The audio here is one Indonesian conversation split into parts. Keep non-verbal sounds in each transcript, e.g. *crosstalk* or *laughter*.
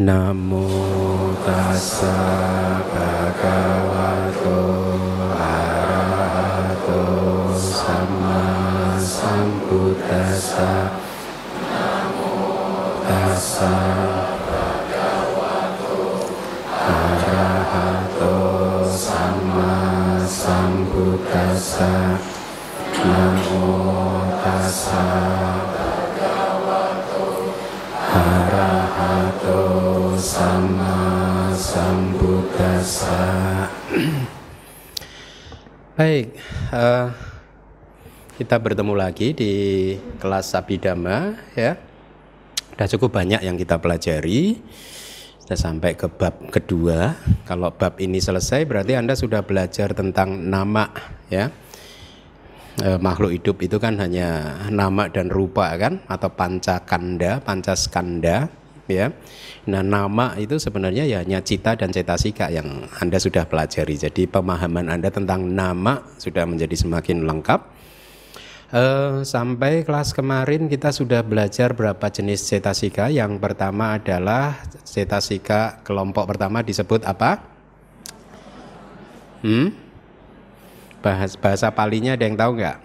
Namo tassa bhagavato arahato sama sambuddhassa. Namo tassa bhagavato arahato sama sambuddhassa *clears throat* Baik, uh, kita bertemu lagi di kelas Sabidama ya. Sudah cukup banyak yang kita pelajari. Sudah sampai ke bab kedua. Kalau bab ini selesai berarti Anda sudah belajar tentang nama ya. E, makhluk hidup itu kan hanya nama dan rupa kan atau pancakanda, pancaskanda ya. Nah, nama itu sebenarnya ya hanya cita dan cetasika yang Anda sudah pelajari. Jadi pemahaman Anda tentang nama sudah menjadi semakin lengkap. Uh, sampai kelas kemarin kita sudah belajar berapa jenis cetasika. Yang pertama adalah cetasika kelompok pertama disebut apa? Hmm? Bahas, bahasa palinya ada yang tahu nggak?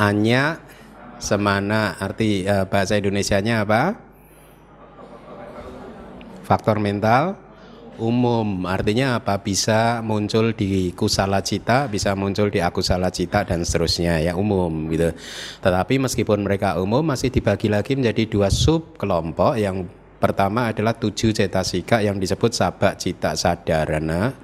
Anya semana arti uh, bahasa Indonesianya apa? Faktor mental umum. Artinya apa? Bisa muncul di kusala cita bisa muncul di akusala cita dan seterusnya. Ya umum gitu. Tetapi meskipun mereka umum masih dibagi lagi menjadi dua sub kelompok yang pertama adalah tujuh cetasika yang disebut sabak cita sadarana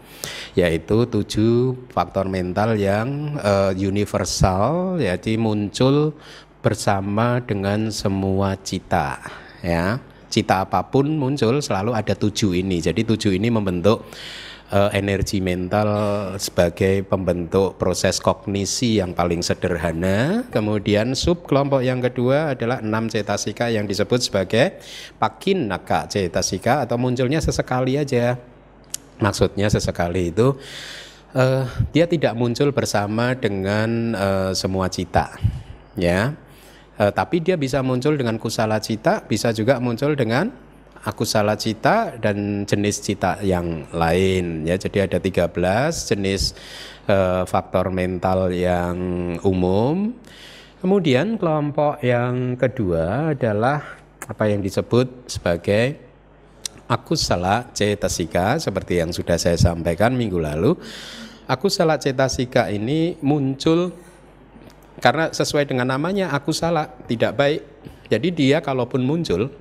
yaitu tujuh faktor mental yang uh, universal yaitu muncul bersama dengan semua cita ya cita apa pun muncul selalu ada tujuh ini. Jadi tujuh ini membentuk uh, energi mental sebagai pembentuk proses kognisi yang paling sederhana. Kemudian sub kelompok yang kedua adalah enam cetasika yang disebut sebagai pakin naka cetasika atau munculnya sesekali aja. Maksudnya sesekali itu uh, dia tidak muncul bersama dengan uh, semua cita, ya e, tapi dia bisa muncul dengan kusala cita, bisa juga muncul dengan akusala cita dan jenis cita yang lain ya. Jadi ada 13 jenis e, faktor mental yang umum. Kemudian kelompok yang kedua adalah apa yang disebut sebagai akusala cetasika seperti yang sudah saya sampaikan minggu lalu. Akusala cetasika ini muncul karena sesuai dengan namanya aku salah, tidak baik. Jadi dia kalaupun muncul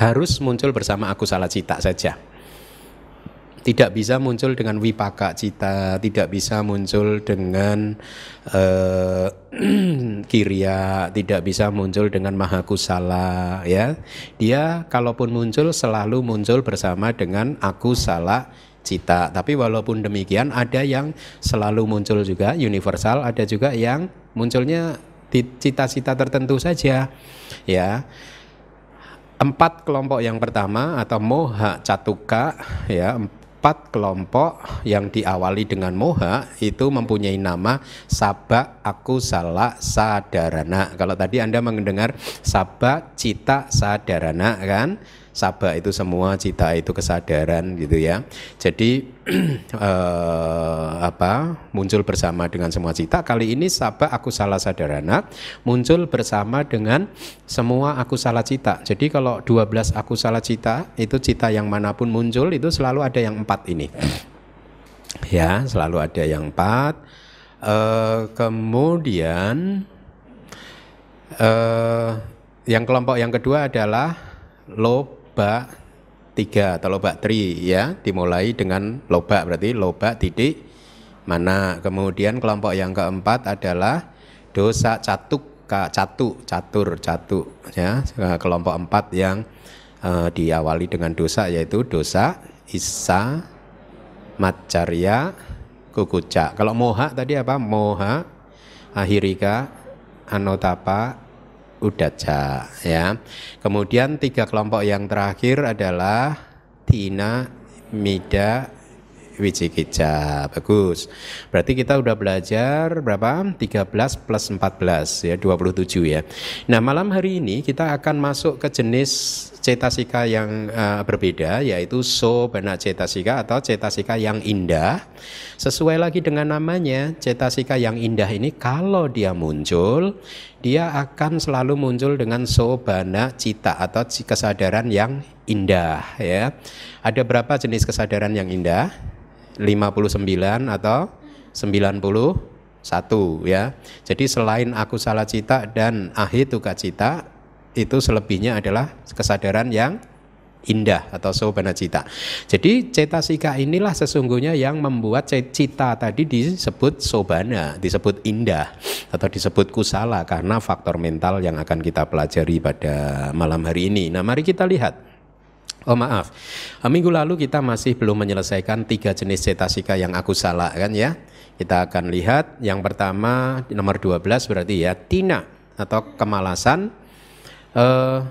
harus muncul bersama aku salah cita saja. Tidak bisa muncul dengan wipaka cita, tidak bisa muncul dengan *clears throat* uh, kiria, tidak bisa muncul dengan mahakusala ya. Dia kalaupun muncul selalu muncul bersama dengan aku salah cita. Tapi walaupun demikian ada yang selalu muncul juga universal, ada juga yang munculnya di cita-cita tertentu saja ya. Empat kelompok yang pertama atau moha catuka ya. Empat kelompok yang diawali dengan moha itu mempunyai nama sabak aku salah sadarana. Kalau tadi anda mendengar sabak cita sadarana kan Sabah itu semua, cita itu kesadaran gitu ya. Jadi *clears throat* eh, apa muncul bersama dengan semua cita. Kali ini sabah aku salah sadarana muncul bersama dengan semua aku salah cita. Jadi kalau 12 aku salah cita itu cita yang mana pun muncul itu selalu ada yang empat ini. Ya, selalu ada yang empat. Eh, kemudian eh, yang kelompok yang kedua adalah lob loba tiga atau loba tri ya. Dimulai dengan loba berarti loba titik mana. Kemudian kelompok yang keempat adalah dosa catuk catu catur catu ya. Kelompok empat yang uh, diawali dengan dosa yaitu dosa isa macarya kukuca kalau moha tadi apa? Moha ahirika anotapa udaca ya. Kemudian tiga kelompok yang terakhir adalah tina, mida, wicikicca. Bagus. Berarti kita udah belajar berapa? 13 plus 14 ya, 27 ya. Nah, malam hari ini kita akan masuk ke jenis cetasika yang uh, berbeda yaitu so bana cetasika atau cetasika yang indah. Sesuai lagi dengan namanya, cetasika yang indah ini kalau dia muncul, dia akan selalu muncul dengan so bana cita atau kesadaran yang indah ya. Ada berapa jenis kesadaran yang indah? 59 atau 91 ya. Jadi selain aku salah cita dan ahituka cita itu selebihnya adalah kesadaran yang indah atau sobana cita. Jadi cetasika inilah sesungguhnya yang membuat cita tadi disebut sobana, disebut indah atau disebut kusala karena faktor mental yang akan kita pelajari pada malam hari ini. Nah, mari kita lihat Oh maaf, minggu lalu kita masih belum menyelesaikan tiga jenis cetasika yang aku salah kan ya. Kita akan lihat yang pertama nomor 12 berarti ya tina atau kemalasan. Uh,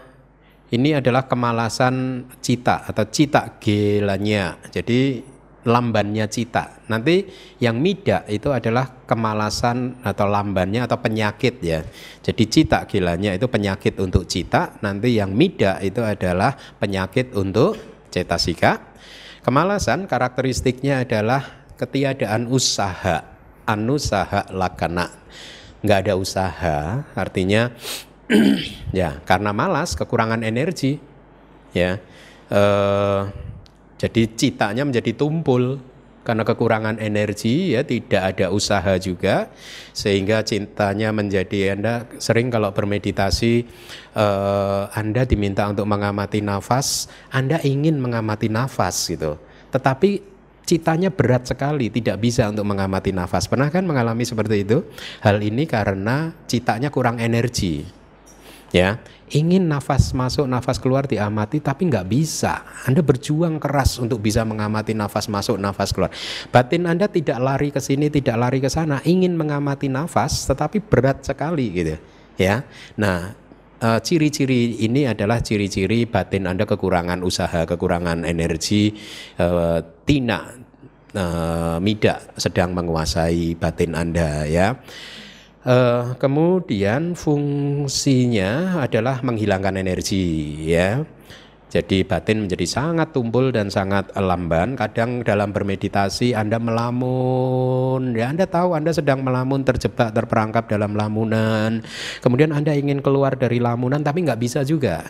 ini adalah kemalasan cita atau cita gelanya. Jadi lambannya cita. Nanti yang mida itu adalah kemalasan atau lambannya atau penyakit ya. Jadi cita gilanya itu penyakit untuk cita, nanti yang mida itu adalah penyakit untuk cetasika. Kemalasan karakteristiknya adalah ketiadaan usaha, anusaha lakana. Nggak ada usaha, artinya *clears throat* ya karena malas, kekurangan energi, ya. Eh, jadi citanya menjadi tumpul karena kekurangan energi ya tidak ada usaha juga sehingga cintanya menjadi Anda sering kalau bermeditasi eh, Anda diminta untuk mengamati nafas, Anda ingin mengamati nafas gitu. Tetapi citanya berat sekali, tidak bisa untuk mengamati nafas. Pernah kan mengalami seperti itu? Hal ini karena citanya kurang energi. Ya, ingin nafas masuk, nafas keluar diamati, tapi nggak bisa. Anda berjuang keras untuk bisa mengamati nafas masuk, nafas keluar. Batin Anda tidak lari ke sini, tidak lari ke sana, ingin mengamati nafas, tetapi berat sekali gitu. Ya, nah eh, ciri-ciri ini adalah ciri-ciri batin Anda kekurangan usaha, kekurangan energi, uh, tina, uh, mida sedang menguasai batin Anda ya. Uh, kemudian fungsinya adalah menghilangkan energi ya. Jadi batin menjadi sangat tumpul dan sangat lamban. Kadang dalam bermeditasi Anda melamun, ya Anda tahu Anda sedang melamun terjebak terperangkap dalam lamunan. Kemudian Anda ingin keluar dari lamunan tapi nggak bisa juga.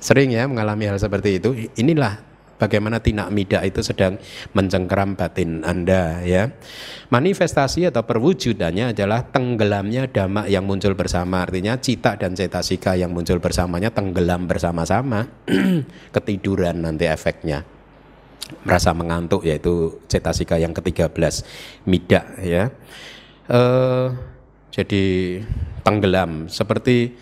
Sering ya mengalami hal seperti itu. Inilah bagaimana tinak mida itu sedang mencengkeram batin Anda ya. Manifestasi atau perwujudannya adalah tenggelamnya dhamma yang muncul bersama. Artinya cita dan cetasika yang muncul bersamanya tenggelam bersama-sama. *clears throat* Ketiduran nanti efeknya. Merasa mengantuk yaitu cetasika yang ke-13 mida ya. Uh, jadi tenggelam seperti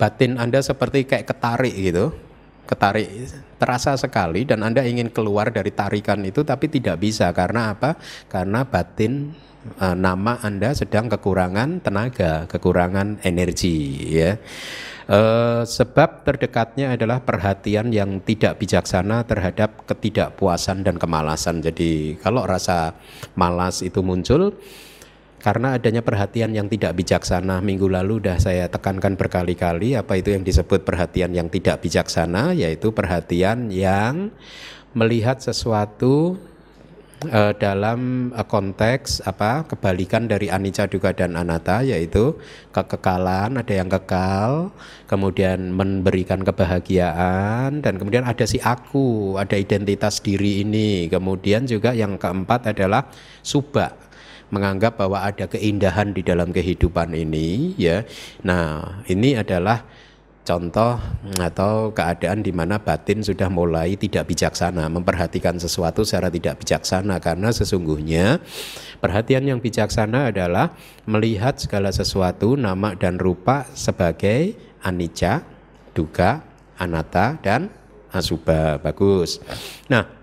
batin Anda seperti kayak ketarik gitu ketarik terasa sekali dan Anda ingin keluar dari tarikan itu tapi tidak bisa karena apa? Karena batin e, nama Anda sedang kekurangan tenaga, kekurangan energi ya. E, sebab terdekatnya adalah perhatian yang tidak bijaksana terhadap ketidakpuasan dan kemalasan. Jadi kalau rasa malas itu muncul karena adanya perhatian yang tidak bijaksana minggu lalu sudah saya tekankan berkali-kali apa itu yang disebut perhatian yang tidak bijaksana yaitu perhatian yang melihat sesuatu uh, dalam uh, konteks apa kebalikan dari anicca duga dan anatta yaitu kekekalan ada yang kekal kemudian memberikan kebahagiaan dan kemudian ada si aku ada identitas diri ini. Kemudian juga yang keempat adalah subak menganggap bahwa ada keindahan di dalam kehidupan ini ya. Nah, ini adalah contoh atau keadaan di mana batin sudah mulai tidak bijaksana, memperhatikan sesuatu secara tidak bijaksana karena sesungguhnya perhatian yang bijaksana adalah melihat segala sesuatu nama dan rupa sebagai anicca, duka, anatta dan asubha. Bagus. Nah,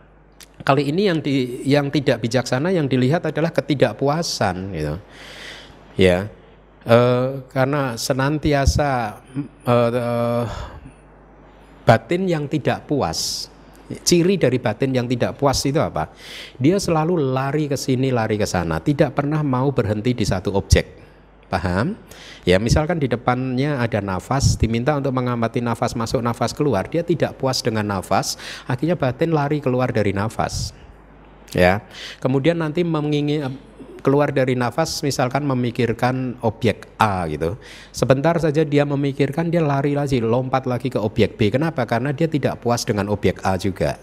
kali ini yang di yang tidak bijaksana yang dilihat adalah ketidakpuasan gitu ya e, karena senantiasa e, e, batin yang tidak puas Ciri dari batin yang tidak puas itu apa? Dia selalu lari ke sini, lari ke sana, tidak pernah mau berhenti di satu objek. Paham? Ya, misalkan di depannya ada nafas, diminta untuk mengamati nafas masuk, nafas keluar, dia tidak puas dengan nafas, akhirnya batin lari keluar dari nafas. Ya. Kemudian nanti menginginkan keluar dari nafas misalkan memikirkan objek A gitu. Sebentar saja dia memikirkan dia lari lagi lompat lagi ke objek B. Kenapa? Karena dia tidak puas dengan objek A juga.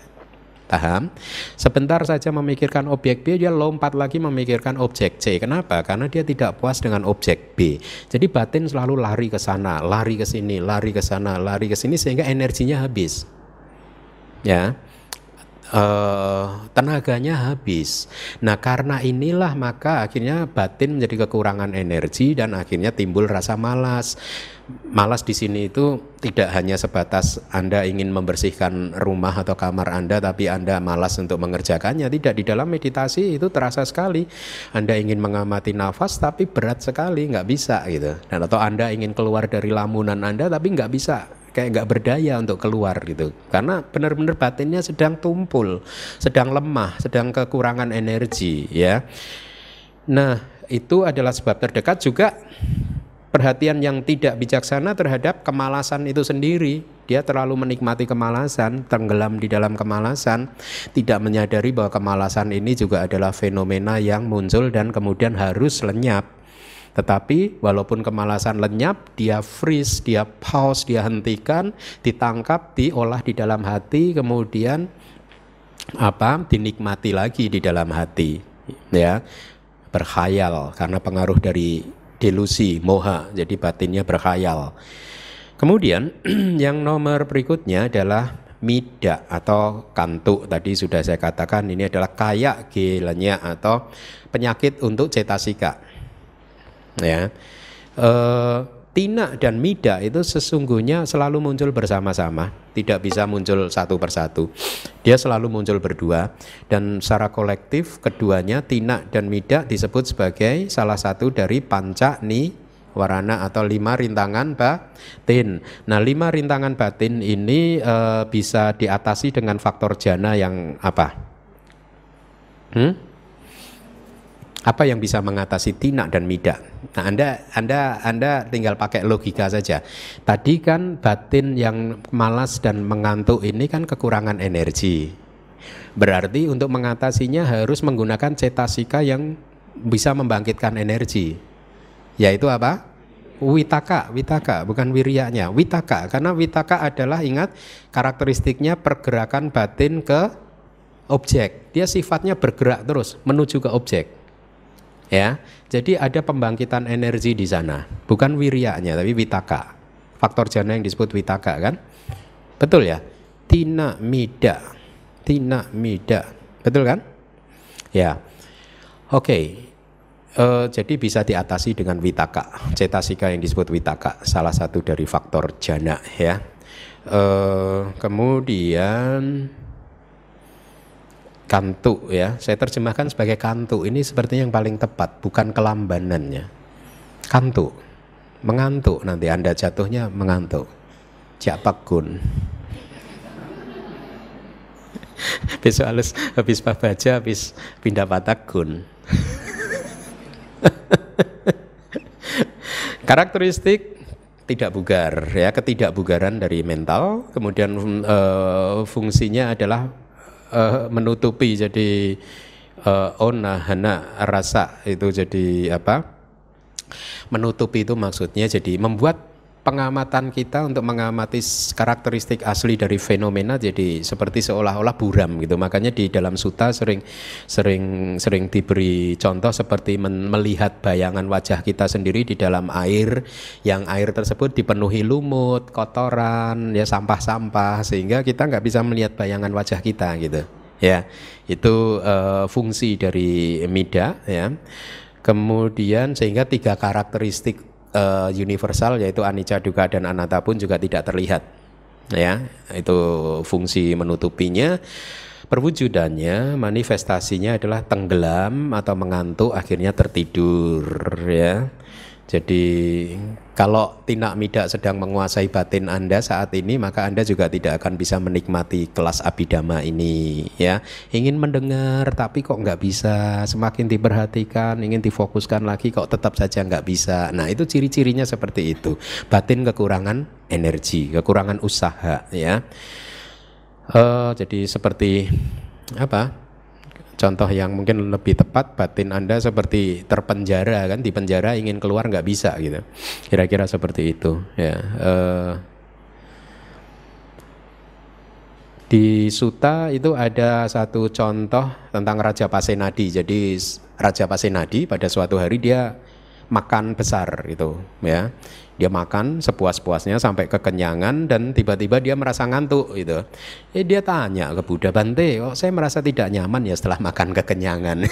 Paham? Sebentar saja memikirkan objek B, dia lompat lagi memikirkan objek C. Kenapa? Karena dia tidak puas dengan objek B. Jadi batin selalu lari ke sana, lari ke sini, lari ke sana, lari ke sini sehingga energinya habis. Ya uh, tenaganya habis. Nah, karena inilah maka akhirnya batin menjadi kekurangan energi dan akhirnya timbul rasa malas. Malas di sini itu tidak hanya sebatas Anda ingin membersihkan rumah atau kamar Anda tapi Anda malas untuk mengerjakannya. Tidak di dalam meditasi itu terasa sekali. Anda ingin mengamati nafas tapi berat sekali, nggak bisa gitu. Dan atau Anda ingin keluar dari lamunan Anda tapi nggak bisa kayak nggak berdaya untuk keluar gitu. Karena benar-benar batinnya sedang tumpul sedang lemah sedang kekurangan energi ya. Nah itu adalah sebab terdekat juga perhatian yang tidak bijaksana terhadap kemalasan itu sendiri. Dia terlalu menikmati kemalasan tenggelam di dalam kemalasan tidak menyadari bahwa kemalasan ini juga adalah fenomena yang muncul dan kemudian harus lenyap tetapi walaupun kemalasan lenyap, dia freeze, dia pause, dia hentikan, ditangkap, diolah di dalam hati, kemudian apa? dinikmati lagi di dalam hati. Ya. Berkhayal karena pengaruh dari delusi, moha, jadi batinnya berkhayal. Kemudian *clears throat* yang nomor berikutnya adalah mida atau kantuk tadi sudah saya katakan ini adalah kayak gelenya atau penyakit untuk cetasika ya e, tina dan mida itu sesungguhnya selalu muncul bersama-sama tidak bisa muncul satu persatu dia selalu muncul berdua dan secara kolektif keduanya tina dan mida disebut sebagai salah satu dari panca ni warana atau lima rintangan batin. Nah, lima rintangan batin ini e, bisa diatasi dengan faktor jana yang apa? Hmm? Apa yang bisa mengatasi tina dan mida? Nah, Anda Anda Anda tinggal pakai logika saja. Tadi kan batin yang malas dan mengantuk ini kan kekurangan energi. Berarti untuk mengatasinya harus menggunakan cetasika yang bisa membangkitkan energi. Yaitu apa? Witaka, witaka, bukan wirianya, witaka. Karena witaka adalah ingat karakteristiknya pergerakan batin ke objek. Dia sifatnya bergerak terus menuju ke objek ya. Jadi ada pembangkitan energi di sana, bukan wirianya tapi witaka. Faktor jana yang disebut witaka kan? Betul ya? Tina mida. Tina mida. Betul kan? Ya. Oke. Okay. Uh, eh, jadi bisa diatasi dengan witaka, cetasika yang disebut witaka, salah satu dari faktor jana ya. Uh, kemudian kantuk ya. Saya terjemahkan sebagai kantuk. Ini sepertinya yang paling tepat bukan kelambanannya. Kantuk. Mengantuk nanti anda jatuhnya mengantuk. Gun *laughs* besok halus habis baca habis pindah patagun. *laughs* Karakteristik tidak bugar ya. Ketidakbugaran dari mental. Kemudian uh, fungsinya adalah uh, menutupi jadi uh, ona hana rasa itu jadi apa? Menutupi itu maksudnya jadi membuat pengamatan kita untuk mengamati karakteristik asli dari fenomena jadi seperti seolah-olah buram gitu. Makanya di dalam suta sering sering sering diberi contoh seperti melihat bayangan wajah kita sendiri di dalam air yang air tersebut dipenuhi lumut kotoran ya sampah-sampah sehingga kita nggak bisa melihat bayangan wajah kita gitu. Ya itu uh, fungsi dari mida ya. Kemudian sehingga tiga karakteristik uh, universal yaitu anicca dukkha dan anatta pun juga tidak terlihat. Ya itu fungsi menutupinya. Perwujudannya manifestasinya adalah tenggelam atau mengantuk akhirnya tertidur ya Jadi kalau tinak midak sedang menguasai batin Anda saat ini maka Anda juga tidak akan bisa menikmati kelas abidama ini ya. Ingin mendengar tapi kok nggak bisa, semakin diperhatikan, ingin difokuskan lagi kok tetap saja nggak bisa. Nah, itu ciri-cirinya seperti itu. Batin kekurangan energi, kekurangan usaha ya. Uh, jadi seperti apa? Contoh yang mungkin lebih tepat batin anda seperti terpenjara kan di penjara ingin keluar nggak bisa gitu. Kira-kira seperti itu ya. Uh, di Suta itu ada satu contoh tentang Raja Pasenadi. Jadi Raja Pasenadi pada suatu hari dia makan besar gitu ya dia makan sepuas-puasnya sampai kekenyangan dan tiba-tiba dia merasa ngantuk gitu. Eh dia tanya ke Buddha Bante, oh saya merasa tidak nyaman ya setelah makan kekenyangan. *laughs*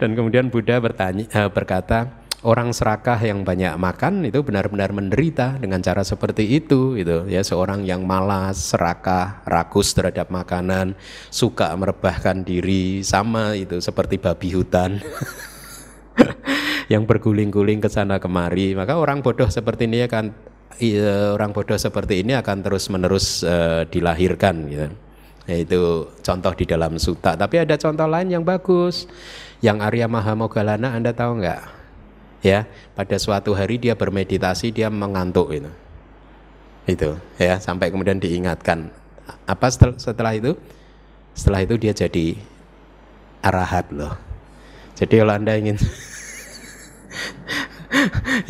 dan kemudian Buddha bertanya eh, berkata, orang serakah yang banyak makan itu benar-benar menderita dengan cara seperti itu gitu ya seorang yang malas serakah rakus terhadap makanan suka merebahkan diri sama itu seperti babi hutan *laughs* *laughs* yang berguling-guling ke sana kemari. Maka orang bodoh seperti ini akan iya, orang bodoh seperti ini akan terus-menerus uh, dilahirkan gitu. Yaitu contoh di dalam suta. Tapi ada contoh lain yang bagus. Yang Arya Mahamogalana Anda tahu nggak? Ya, pada suatu hari dia bermeditasi, dia mengantuk itu. Itu, ya, sampai kemudian diingatkan. Apa setel, setelah itu? Setelah itu dia jadi arahat loh. Jadi kalau Anda ingin *laughs*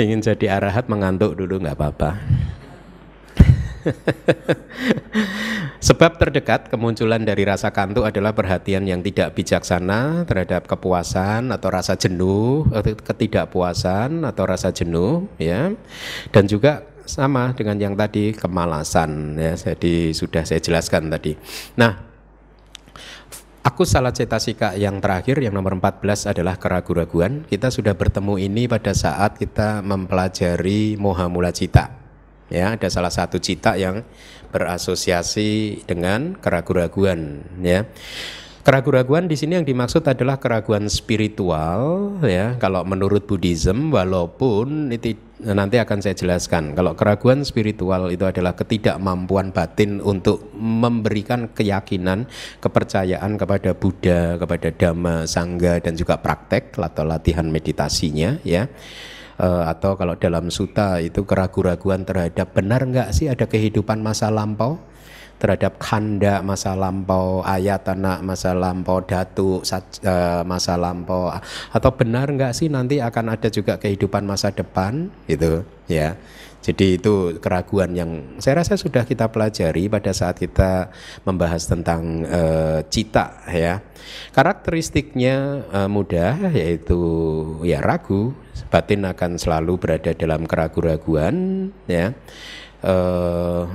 ingin jadi arahat mengantuk dulu nggak apa-apa. *laughs* Sebab terdekat kemunculan dari rasa kantuk adalah perhatian yang tidak bijaksana terhadap kepuasan atau rasa jenuh, atau ketidakpuasan atau rasa jenuh, ya, dan juga sama dengan yang tadi kemalasan, ya. Jadi sudah saya jelaskan tadi. Nah, Aku salah cetasika yang terakhir yang nomor 14 adalah keraguan-raguan. Kita sudah bertemu ini pada saat kita mempelajari moha mula cita. Ya, ada salah satu cita yang berasosiasi dengan keraguan-raguan ya. Keraguan-raguan di sini yang dimaksud adalah keraguan spiritual ya. Kalau menurut Buddhism walaupun itu nanti akan saya jelaskan. Kalau keraguan spiritual itu adalah ketidakmampuan batin untuk memberikan keyakinan, kepercayaan kepada Buddha, kepada Dhamma, Sangha dan juga praktek atau latihan meditasinya ya. Uh, atau kalau dalam suta itu keraguan-raguan terhadap benar nggak sih ada kehidupan masa lampau terhadap kanda masa lampau, ayat anak masa lampau, datu uh, masa lampau atau benar nggak sih nanti akan ada juga kehidupan masa depan gitu ya. Jadi itu keraguan yang saya rasa sudah kita pelajari pada saat kita membahas tentang uh, cita ya. Karakteristiknya uh, mudah yaitu ya ragu, batin akan selalu berada dalam keraguan-raguan ya. Uh,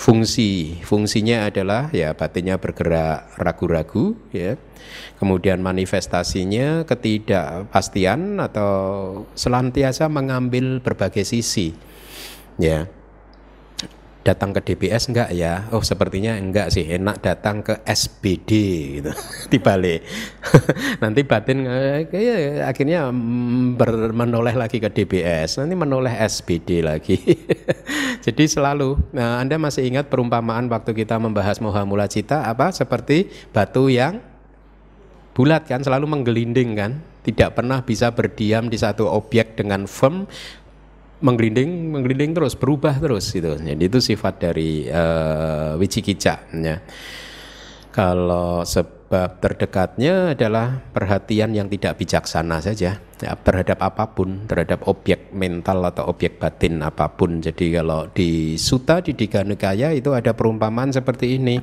fungsi. Fungsinya adalah ya batinnya bergerak ragu-ragu ya. Kemudian manifestasinya ketidakpastian atau selantiasa mengambil berbagai sisi ya datang ke DBS enggak ya? Oh sepertinya enggak sih, enak datang ke SBD gitu. *laughs* Dibalik. *laughs* nanti batin kayak akhirnya mm, menoleh lagi ke DBS, nanti menoleh SBD lagi. *laughs* Jadi selalu, nah Anda masih ingat perumpamaan waktu kita membahas moha mula cita apa? Seperti batu yang bulat kan, selalu menggelinding kan, tidak pernah bisa berdiam di satu objek dengan firm menggelinding menggelinding terus berubah terus gitu. Jadi itu sifat dari uh, wicikica ya. Kalau sebab terdekatnya adalah perhatian yang tidak bijaksana saja ya, terhadap apa pun, terhadap objek mental atau objek batin apa pun. Jadi kalau di Suta di Diganegaya itu ada perumpamaan seperti ini.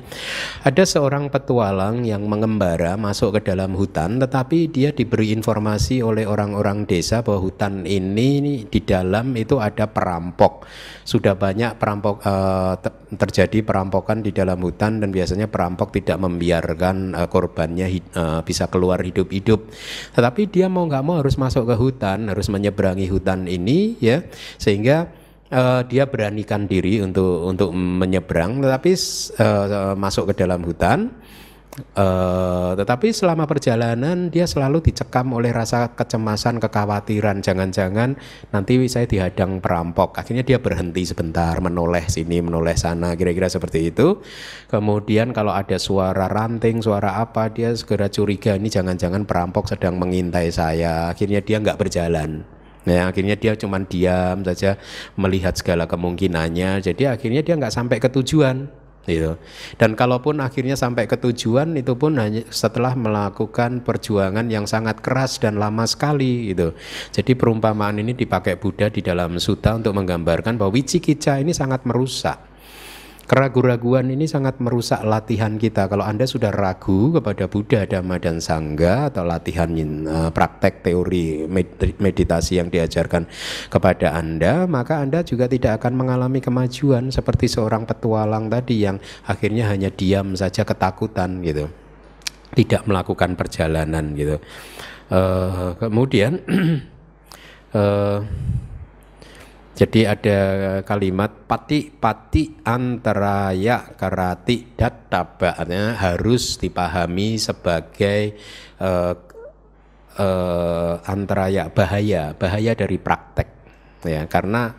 Ada seorang petualang yang mengembara masuk ke dalam hutan tetapi dia diberi informasi oleh orang-orang desa bahwa hutan ini di dalam itu ada perampok. Sudah banyak perampok uh, terjadi perampokan di dalam hutan dan biasanya perampok tidak membiarkan uh, korbannya uh, bisa keluar hidup-hidup. Tetapi dia mau nggak mau harus masuk ke hutan, harus menyeberangi hutan ini ya. Sehingga uh, dia beranikan diri untuk untuk menyeberang tetapi uh, masuk ke dalam hutan Uh, tetapi selama perjalanan dia selalu dicekam oleh rasa kecemasan, kekhawatiran. Jangan-jangan nanti saya dihadang perampok. Akhirnya dia berhenti sebentar, menoleh sini, menoleh sana, kira-kira seperti itu. Kemudian kalau ada suara ranting, suara apa, dia segera curiga ini jangan-jangan perampok sedang mengintai saya. Akhirnya dia nggak berjalan. Ya, akhirnya dia cuma diam saja melihat segala kemungkinannya. Jadi akhirnya dia nggak sampai ke tujuan gitu. Dan kalaupun akhirnya sampai ke tujuan itu pun hanya setelah melakukan perjuangan yang sangat keras dan lama sekali gitu. Jadi perumpamaan ini dipakai Buddha di dalam sutta untuk menggambarkan bahwa wicikica ini sangat merusak Keraguan-raguan ini sangat merusak latihan kita. Kalau Anda sudah ragu kepada Buddha, Dhamma, dan Sangga atau latihan uh, praktek teori meditasi yang diajarkan kepada Anda, maka Anda juga tidak akan mengalami kemajuan seperti seorang petualang tadi yang akhirnya hanya diam saja ketakutan gitu. Tidak melakukan perjalanan gitu. Uh, kemudian uh, *clears throat* Jadi ada kalimat pati pati antaraya karati databaknya harus dipahami sebagai uh, uh, antaraya bahaya bahaya dari praktek. Ya karena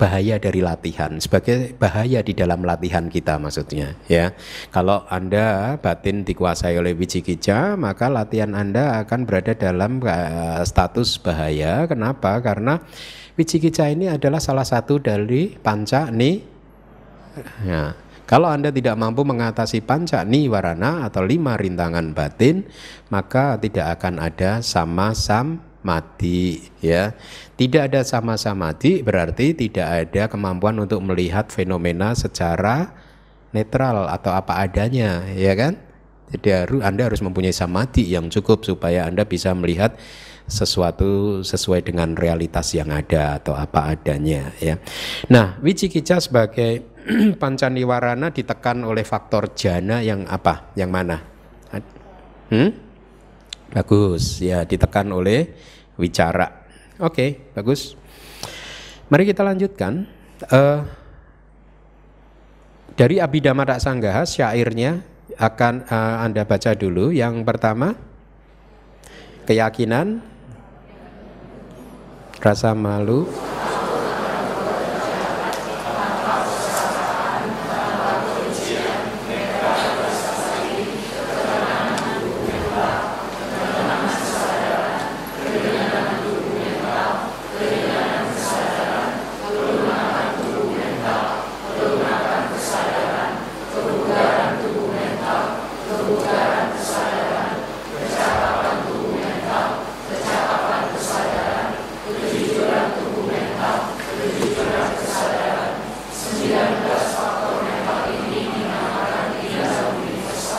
bahaya dari latihan sebagai bahaya di dalam latihan kita maksudnya ya. Kalau anda batin dikuasai oleh wicikija maka latihan anda akan berada dalam uh, status bahaya. Kenapa? Karena Wicikica ini adalah salah satu dari panca ni. Ya. Kalau Anda tidak mampu mengatasi panca ni warana atau lima rintangan batin, maka tidak akan ada sama-sam mati ya. Tidak ada sama-sama mati berarti tidak ada kemampuan untuk melihat fenomena secara netral atau apa adanya, ya kan? Jadi Anda harus mempunyai samadhi yang cukup supaya Anda bisa melihat sesuatu sesuai dengan realitas yang ada atau apa adanya ya. Nah, wicikica sebagai *clears throat* pancaniwarana ditekan oleh faktor jana yang apa? Yang mana? Hmm? Bagus, ya ditekan oleh wicara. Oke, bagus. Mari kita lanjutkan. Uh, dari Abhidhamma Sanggaha syairnya akan uh, Anda baca dulu. Yang pertama, keyakinan rasa malu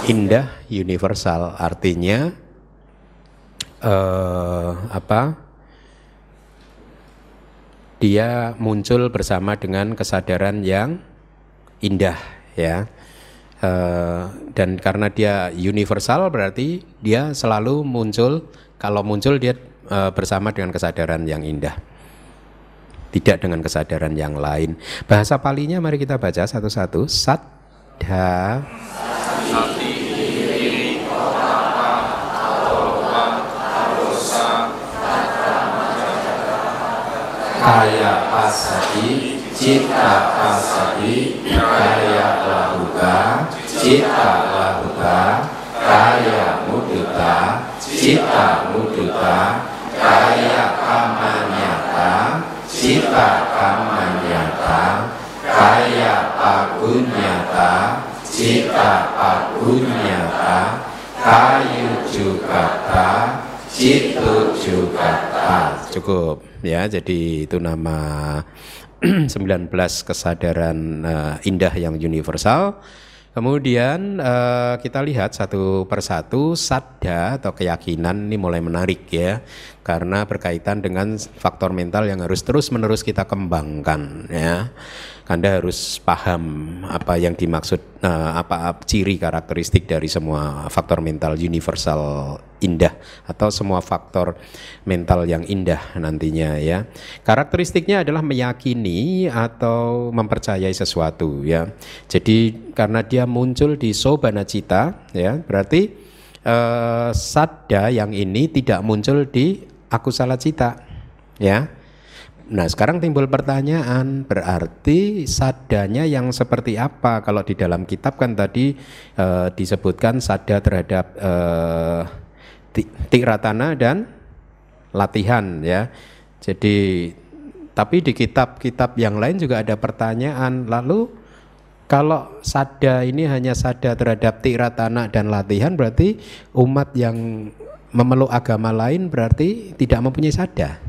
indah universal artinya uh, apa? Dia muncul bersama dengan kesadaran yang indah ya. Uh, dan karena dia universal berarti dia selalu muncul. Kalau muncul dia uh, bersama dengan kesadaran yang indah. Tidak dengan kesadaran yang lain. Bahasa palinya mari kita baca satu-satu. Sadha kaya pasadi cita pasadi kaya lahuta cita lahuta kaya muduta cita muduta kaya kamanyata cita kamanyata kaya pagunyata cita pagunyata kayu jugata citu jugata cukup ya. Jadi itu nama *clears throat* 19 kesadaran uh, indah yang universal. Kemudian uh, kita lihat satu persatu sadda atau keyakinan ini mulai menarik ya karena berkaitan dengan faktor mental yang harus terus menerus kita kembangkan ya. Anda harus paham apa yang dimaksud uh, apa ciri karakteristik dari semua faktor mental universal indah atau semua faktor mental yang indah nantinya ya. Karakteristiknya adalah meyakini atau mempercayai sesuatu ya. Jadi karena dia muncul di sobana cita ya, berarti eh, sadda yang ini tidak muncul di akusala cita ya. Nah sekarang timbul pertanyaan berarti sadanya yang seperti apa kalau di dalam kitab kan tadi e, disebutkan sada terhadap e, tiratana dan latihan ya. Jadi tapi di kitab-kitab yang lain juga ada pertanyaan lalu kalau sada ini hanya sada terhadap tiratana dan latihan berarti umat yang memeluk agama lain berarti tidak mempunyai sada.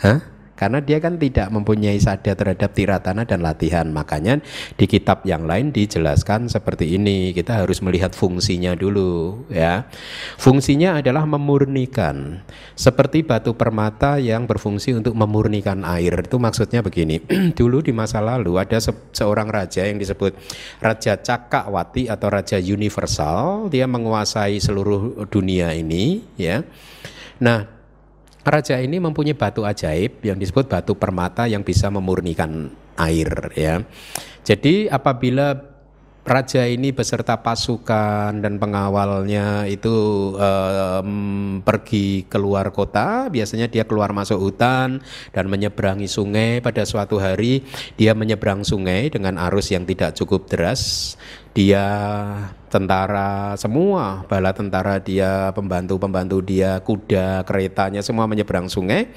Hah? Karena dia kan tidak mempunyai sada terhadap tiratana dan latihan. Makanya di kitab yang lain dijelaskan seperti ini. Kita harus melihat fungsinya dulu ya. Fungsinya adalah memurnikan. Seperti batu permata yang berfungsi untuk memurnikan air. Itu maksudnya begini. *clears throat* dulu di masa lalu ada se seorang raja yang disebut Raja Cakawati atau Raja Universal. Dia menguasai seluruh dunia ini ya. Nah, Raja ini mempunyai batu ajaib yang disebut batu permata yang bisa memurnikan air ya. Jadi apabila raja ini beserta pasukan dan pengawalnya itu um, pergi keluar kota, biasanya dia keluar masuk hutan dan menyeberangi sungai. Pada suatu hari dia menyeberang sungai dengan arus yang tidak cukup deras. Dia tentara semua bala tentara dia pembantu-pembantu dia kuda keretanya semua menyeberang sungai.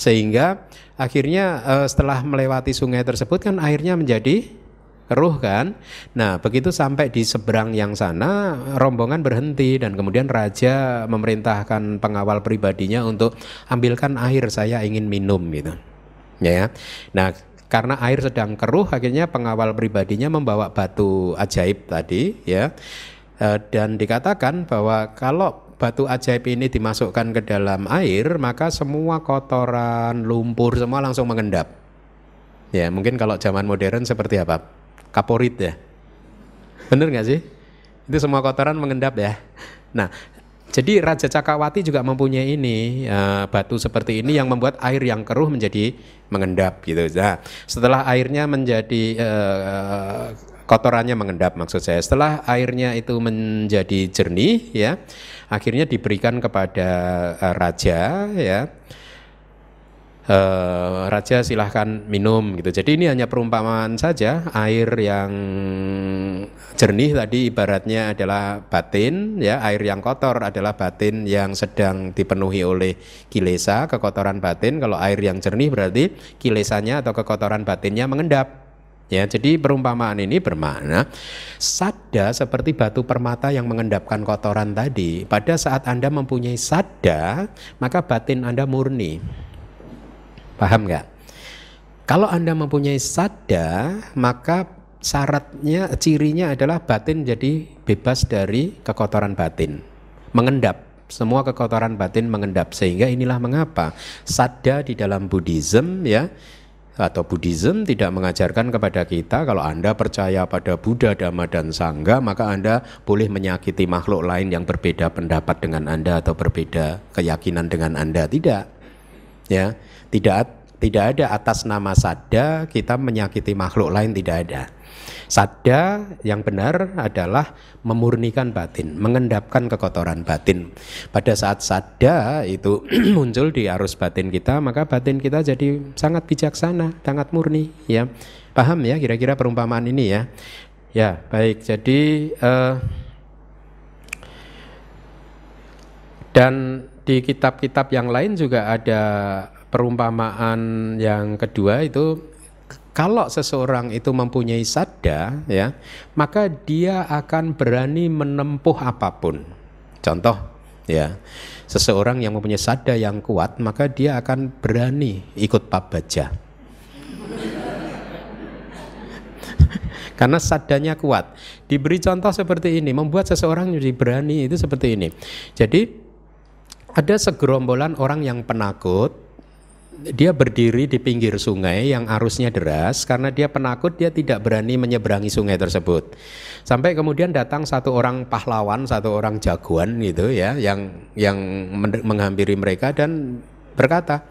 Sehingga akhirnya uh, setelah melewati sungai tersebut kan airnya menjadi keruh kan? Nah begitu sampai di seberang yang sana rombongan berhenti dan kemudian raja memerintahkan pengawal pribadinya untuk ambilkan air saya ingin minum gitu. Ya. Nah karena air sedang keruh akhirnya pengawal pribadinya membawa batu ajaib tadi ya. E, dan dikatakan bahwa kalau batu ajaib ini dimasukkan ke dalam air maka semua kotoran lumpur semua langsung mengendap. Ya mungkin kalau zaman modern seperti apa kaporit ya bener nggak sih itu semua kotoran mengendap ya nah jadi Raja Cakawati juga mempunyai ini uh, batu seperti ini yang membuat air yang keruh menjadi mengendap gitu. Nah, setelah airnya menjadi uh, kotorannya mengendap maksud saya. Setelah airnya itu menjadi jernih ya, akhirnya diberikan kepada uh, raja ya uh, raja silahkan minum gitu. Jadi ini hanya perumpamaan saja. Air yang jernih tadi ibaratnya adalah batin, ya. Air yang kotor adalah batin yang sedang dipenuhi oleh kilesa, kekotoran batin. Kalau air yang jernih berarti kilesanya atau kekotoran batinnya mengendap. Ya, jadi perumpamaan ini bermakna sada seperti batu permata yang mengendapkan kotoran tadi. Pada saat Anda mempunyai sada, maka batin Anda murni. Paham nggak? Kalau Anda mempunyai sada, maka syaratnya, cirinya adalah batin jadi bebas dari kekotoran batin. Mengendap, semua kekotoran batin mengendap. Sehingga inilah mengapa sada di dalam Buddhism ya, atau Buddhism tidak mengajarkan kepada kita kalau Anda percaya pada Buddha, Dhamma dan Sangha maka Anda boleh menyakiti makhluk lain yang berbeda pendapat dengan Anda atau berbeda keyakinan dengan Anda tidak ya tidak tidak ada atas nama sada kita menyakiti makhluk lain tidak ada. Sada yang benar adalah memurnikan batin, mengendapkan kekotoran batin. Pada saat sada itu *clears throat* muncul di arus batin kita, maka batin kita jadi sangat bijaksana, sangat murni. Ya, paham ya kira-kira perumpamaan ini ya? Ya, baik. Jadi uh, dan di kitab-kitab yang lain juga ada perumpamaan yang kedua itu kalau seseorang itu mempunyai sadda ya maka dia akan berani menempuh apa pun. Contoh ya seseorang yang mempunyai sadda yang kuat maka dia akan berani ikut pabaja *laughs* karena sadanya kuat. Diberi contoh seperti ini membuat seseorang jadi berani itu seperti ini. Jadi ada segerombolan orang yang penakut dia berdiri di pinggir sungai yang arusnya deras karena dia penakut dia tidak berani menyeberangi sungai tersebut. Sampai kemudian datang satu orang pahlawan, satu orang jagoan gitu ya yang yang menghampiri mereka dan berkata,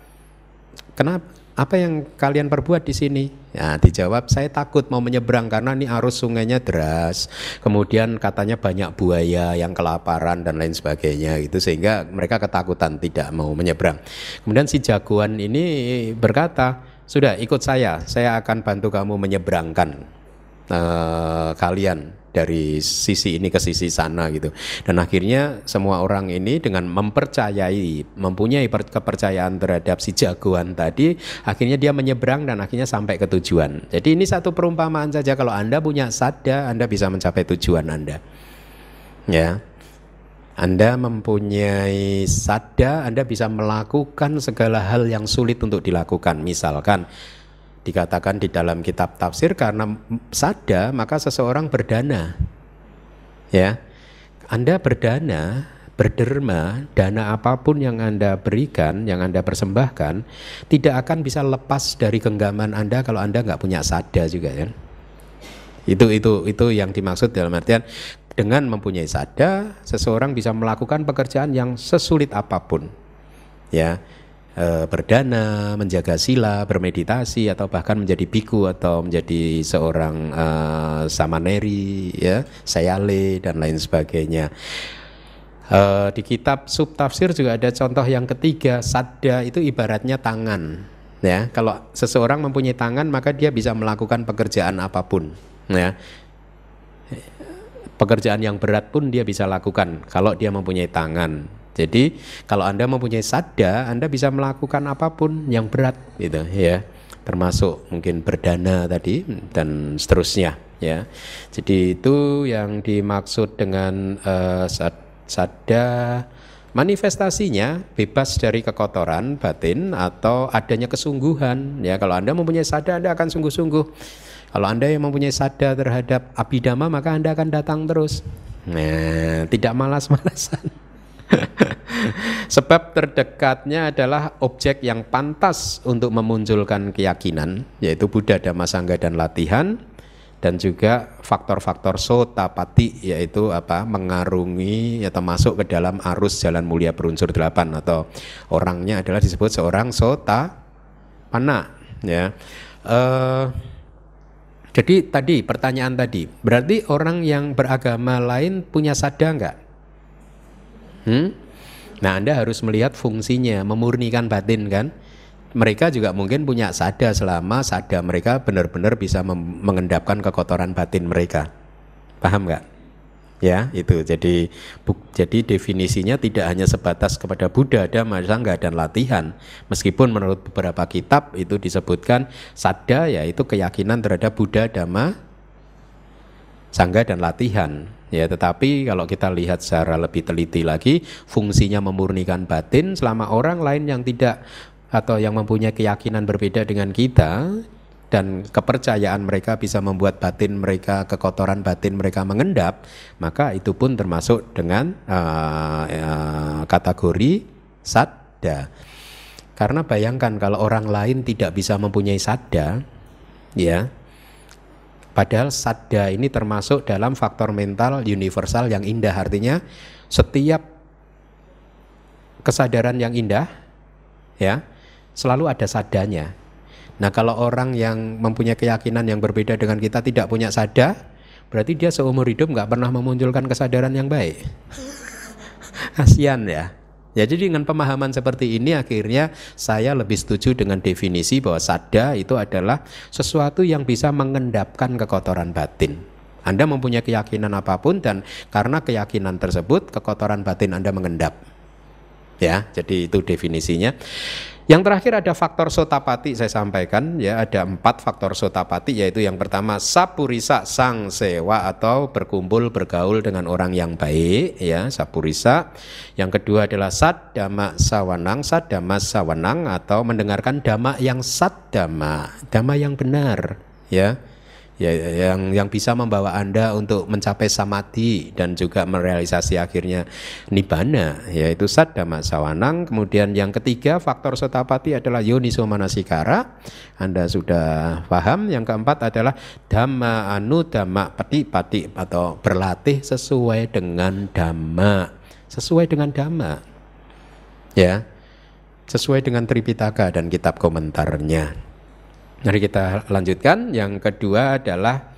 "Kenapa apa yang kalian perbuat di sini? Ya, dijawab, saya takut mau menyeberang karena ini arus sungainya deras. Kemudian katanya banyak buaya yang kelaparan dan lain sebagainya gitu sehingga mereka ketakutan tidak mau menyeberang. Kemudian si jagoan ini berkata, "Sudah, ikut saya. Saya akan bantu kamu menyeberangkan uh, kalian dari sisi ini ke sisi sana gitu. Dan akhirnya semua orang ini dengan mempercayai, mempunyai kepercayaan terhadap si jagoan tadi, akhirnya dia menyeberang dan akhirnya sampai ke tujuan. Jadi ini satu perumpamaan saja kalau Anda punya sada, Anda bisa mencapai tujuan Anda. Ya. Anda mempunyai sada, Anda bisa melakukan segala hal yang sulit untuk dilakukan. Misalkan dikatakan di dalam kitab tafsir karena sada maka seseorang berdana. Ya. Anda berdana berderma dana apa pun yang Anda berikan yang Anda persembahkan tidak akan bisa lepas dari genggaman Anda kalau Anda nggak punya sada juga kan itu itu itu yang dimaksud dalam artian dengan mempunyai sada seseorang bisa melakukan pekerjaan yang sesulit apa pun. Ya e, berdana, menjaga sila, bermeditasi atau bahkan menjadi biku atau menjadi seorang e, samaneri ya, sayale dan lain sebagainya. E, di kitab subtafsir juga ada contoh yang ketiga, sadda itu ibaratnya tangan. Ya, kalau seseorang mempunyai tangan maka dia bisa melakukan pekerjaan apa pun. Ya, pekerjaan yang berat pun dia bisa lakukan kalau dia mempunyai tangan jadi kalau Anda mempunyai sada, Anda bisa melakukan apa pun yang berat gitu ya. Termasuk mungkin berdana tadi dan seterusnya ya. Jadi itu yang dimaksud dengan uh, sada manifestasinya bebas dari kekotoran batin atau adanya kesungguhan ya. Kalau Anda mempunyai sada Anda akan sungguh-sungguh. Kalau Anda yang mempunyai sada terhadap abidama maka Anda akan datang terus. Nah, tidak malas-malasan. *laughs* Sebab terdekatnya adalah objek yang pantas untuk memunculkan keyakinan, yaitu Buddha, Dhamma, Sangha dan latihan dan juga faktor-faktor sotapati yaitu apa? Mengarungi atau masuk ke dalam arus jalan mulia berunsur delapan atau orangnya adalah disebut seorang sota pana ya. Uh, jadi tadi pertanyaan tadi berarti orang yang beragama lain punya sada enggak Hmm? Nah, Anda harus melihat fungsinya, memurnikan batin kan? Mereka juga mungkin punya sada selama sada mereka benar-benar bisa mengendapkan kekotoran batin mereka. Paham nggak? Ya, itu. Jadi buk, jadi definisinya tidak hanya sebatas kepada Buddha, Dhamma, Sangha dan latihan. Meskipun menurut beberapa kitab itu disebutkan sada yaitu keyakinan terhadap Buddha, Dhamma, Sangha dan latihan. Ya, tetapi kalau kita lihat secara lebih teliti lagi, fungsinya memurnikan batin selama orang lain yang tidak atau yang mempunyai keyakinan berbeda dengan kita dan kepercayaan mereka bisa membuat batin mereka kekotoran batin mereka mengendap, maka itu pun termasuk dengan uh, uh, kategori sadda. Karena bayangkan kalau orang lain tidak bisa mempunyai sadda, ya Padahal sadda ini termasuk dalam faktor mental universal yang indah. Artinya setiap kesadaran yang indah ya selalu ada sadanya. Nah kalau orang yang mempunyai keyakinan yang berbeda dengan kita tidak punya sada, berarti dia seumur hidup nggak pernah memunculkan kesadaran yang baik. *laughs* Kasihan ya. Ya jadi dengan pemahaman seperti ini akhirnya saya lebih setuju dengan definisi bahwa sada itu adalah sesuatu yang bisa mengendapkan kekotoran batin. Anda mempunyai keyakinan apa pun dan karena keyakinan tersebut kekotoran batin Anda mengendap. Ya, jadi itu definisinya. Yang terakhir ada faktor sotapati saya sampaikan ya ada empat faktor sotapati yaitu yang pertama sapurisa sang sewa atau berkumpul bergaul dengan orang yang baik ya sapurisa. Yang kedua adalah sat dhamma sawanang sat dhamma sawanang atau mendengarkan dhamma yang sat dhamma dhamma yang benar ya ya yang yang bisa membawa Anda untuk mencapai samadhi dan juga merealisasi akhirnya nibbana yaitu saddhamma sawanang. Kemudian yang ketiga faktor sotapati adalah yoniso manasikara. Anda sudah paham. Yang keempat adalah dhamma anu dhamma pati pati atau berlatih sesuai dengan dhamma. Sesuai dengan dhamma. Ya. Sesuai dengan Tripitaka dan kitab komentarnya. Mari kita lanjutkan. Yang kedua adalah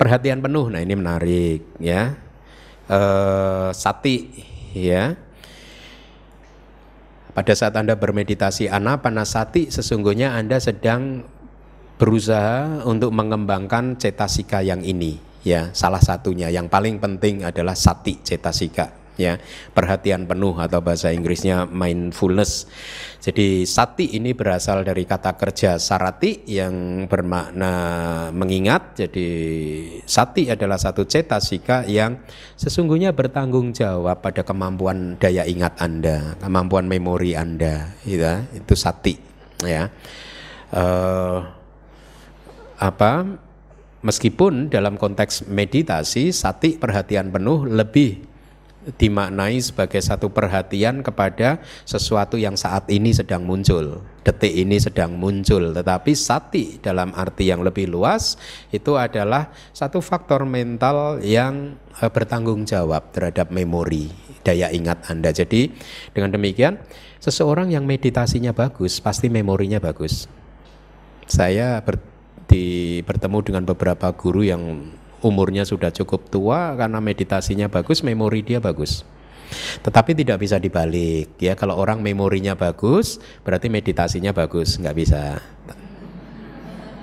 perhatian penuh. Nah ini menarik ya. E, sati ya. Pada saat Anda bermeditasi anapanasati sesungguhnya Anda sedang berusaha untuk mengembangkan cetasika yang ini ya salah satunya yang paling penting adalah sati cetasika ya perhatian penuh atau bahasa Inggrisnya mindfulness. Jadi sati ini berasal dari kata kerja sarati yang bermakna mengingat. Jadi sati adalah satu cetasika yang sesungguhnya bertanggung jawab pada kemampuan daya ingat Anda, kemampuan memori Anda, gitu, itu sati ya. Uh, apa meskipun dalam konteks meditasi sati perhatian penuh lebih dimaknai sebagai satu perhatian kepada sesuatu yang saat ini sedang muncul, detik ini sedang muncul. Tetapi sati dalam arti yang lebih luas itu adalah satu faktor mental yang eh, bertanggung jawab terhadap memori, daya ingat Anda. Jadi dengan demikian seseorang yang meditasinya bagus pasti memorinya bagus. Saya ber, di, bertemu dengan beberapa guru yang umurnya sudah cukup tua karena meditasinya bagus, memori dia bagus. Tetapi tidak bisa dibalik ya. Kalau orang memorinya bagus, berarti meditasinya bagus, nggak bisa.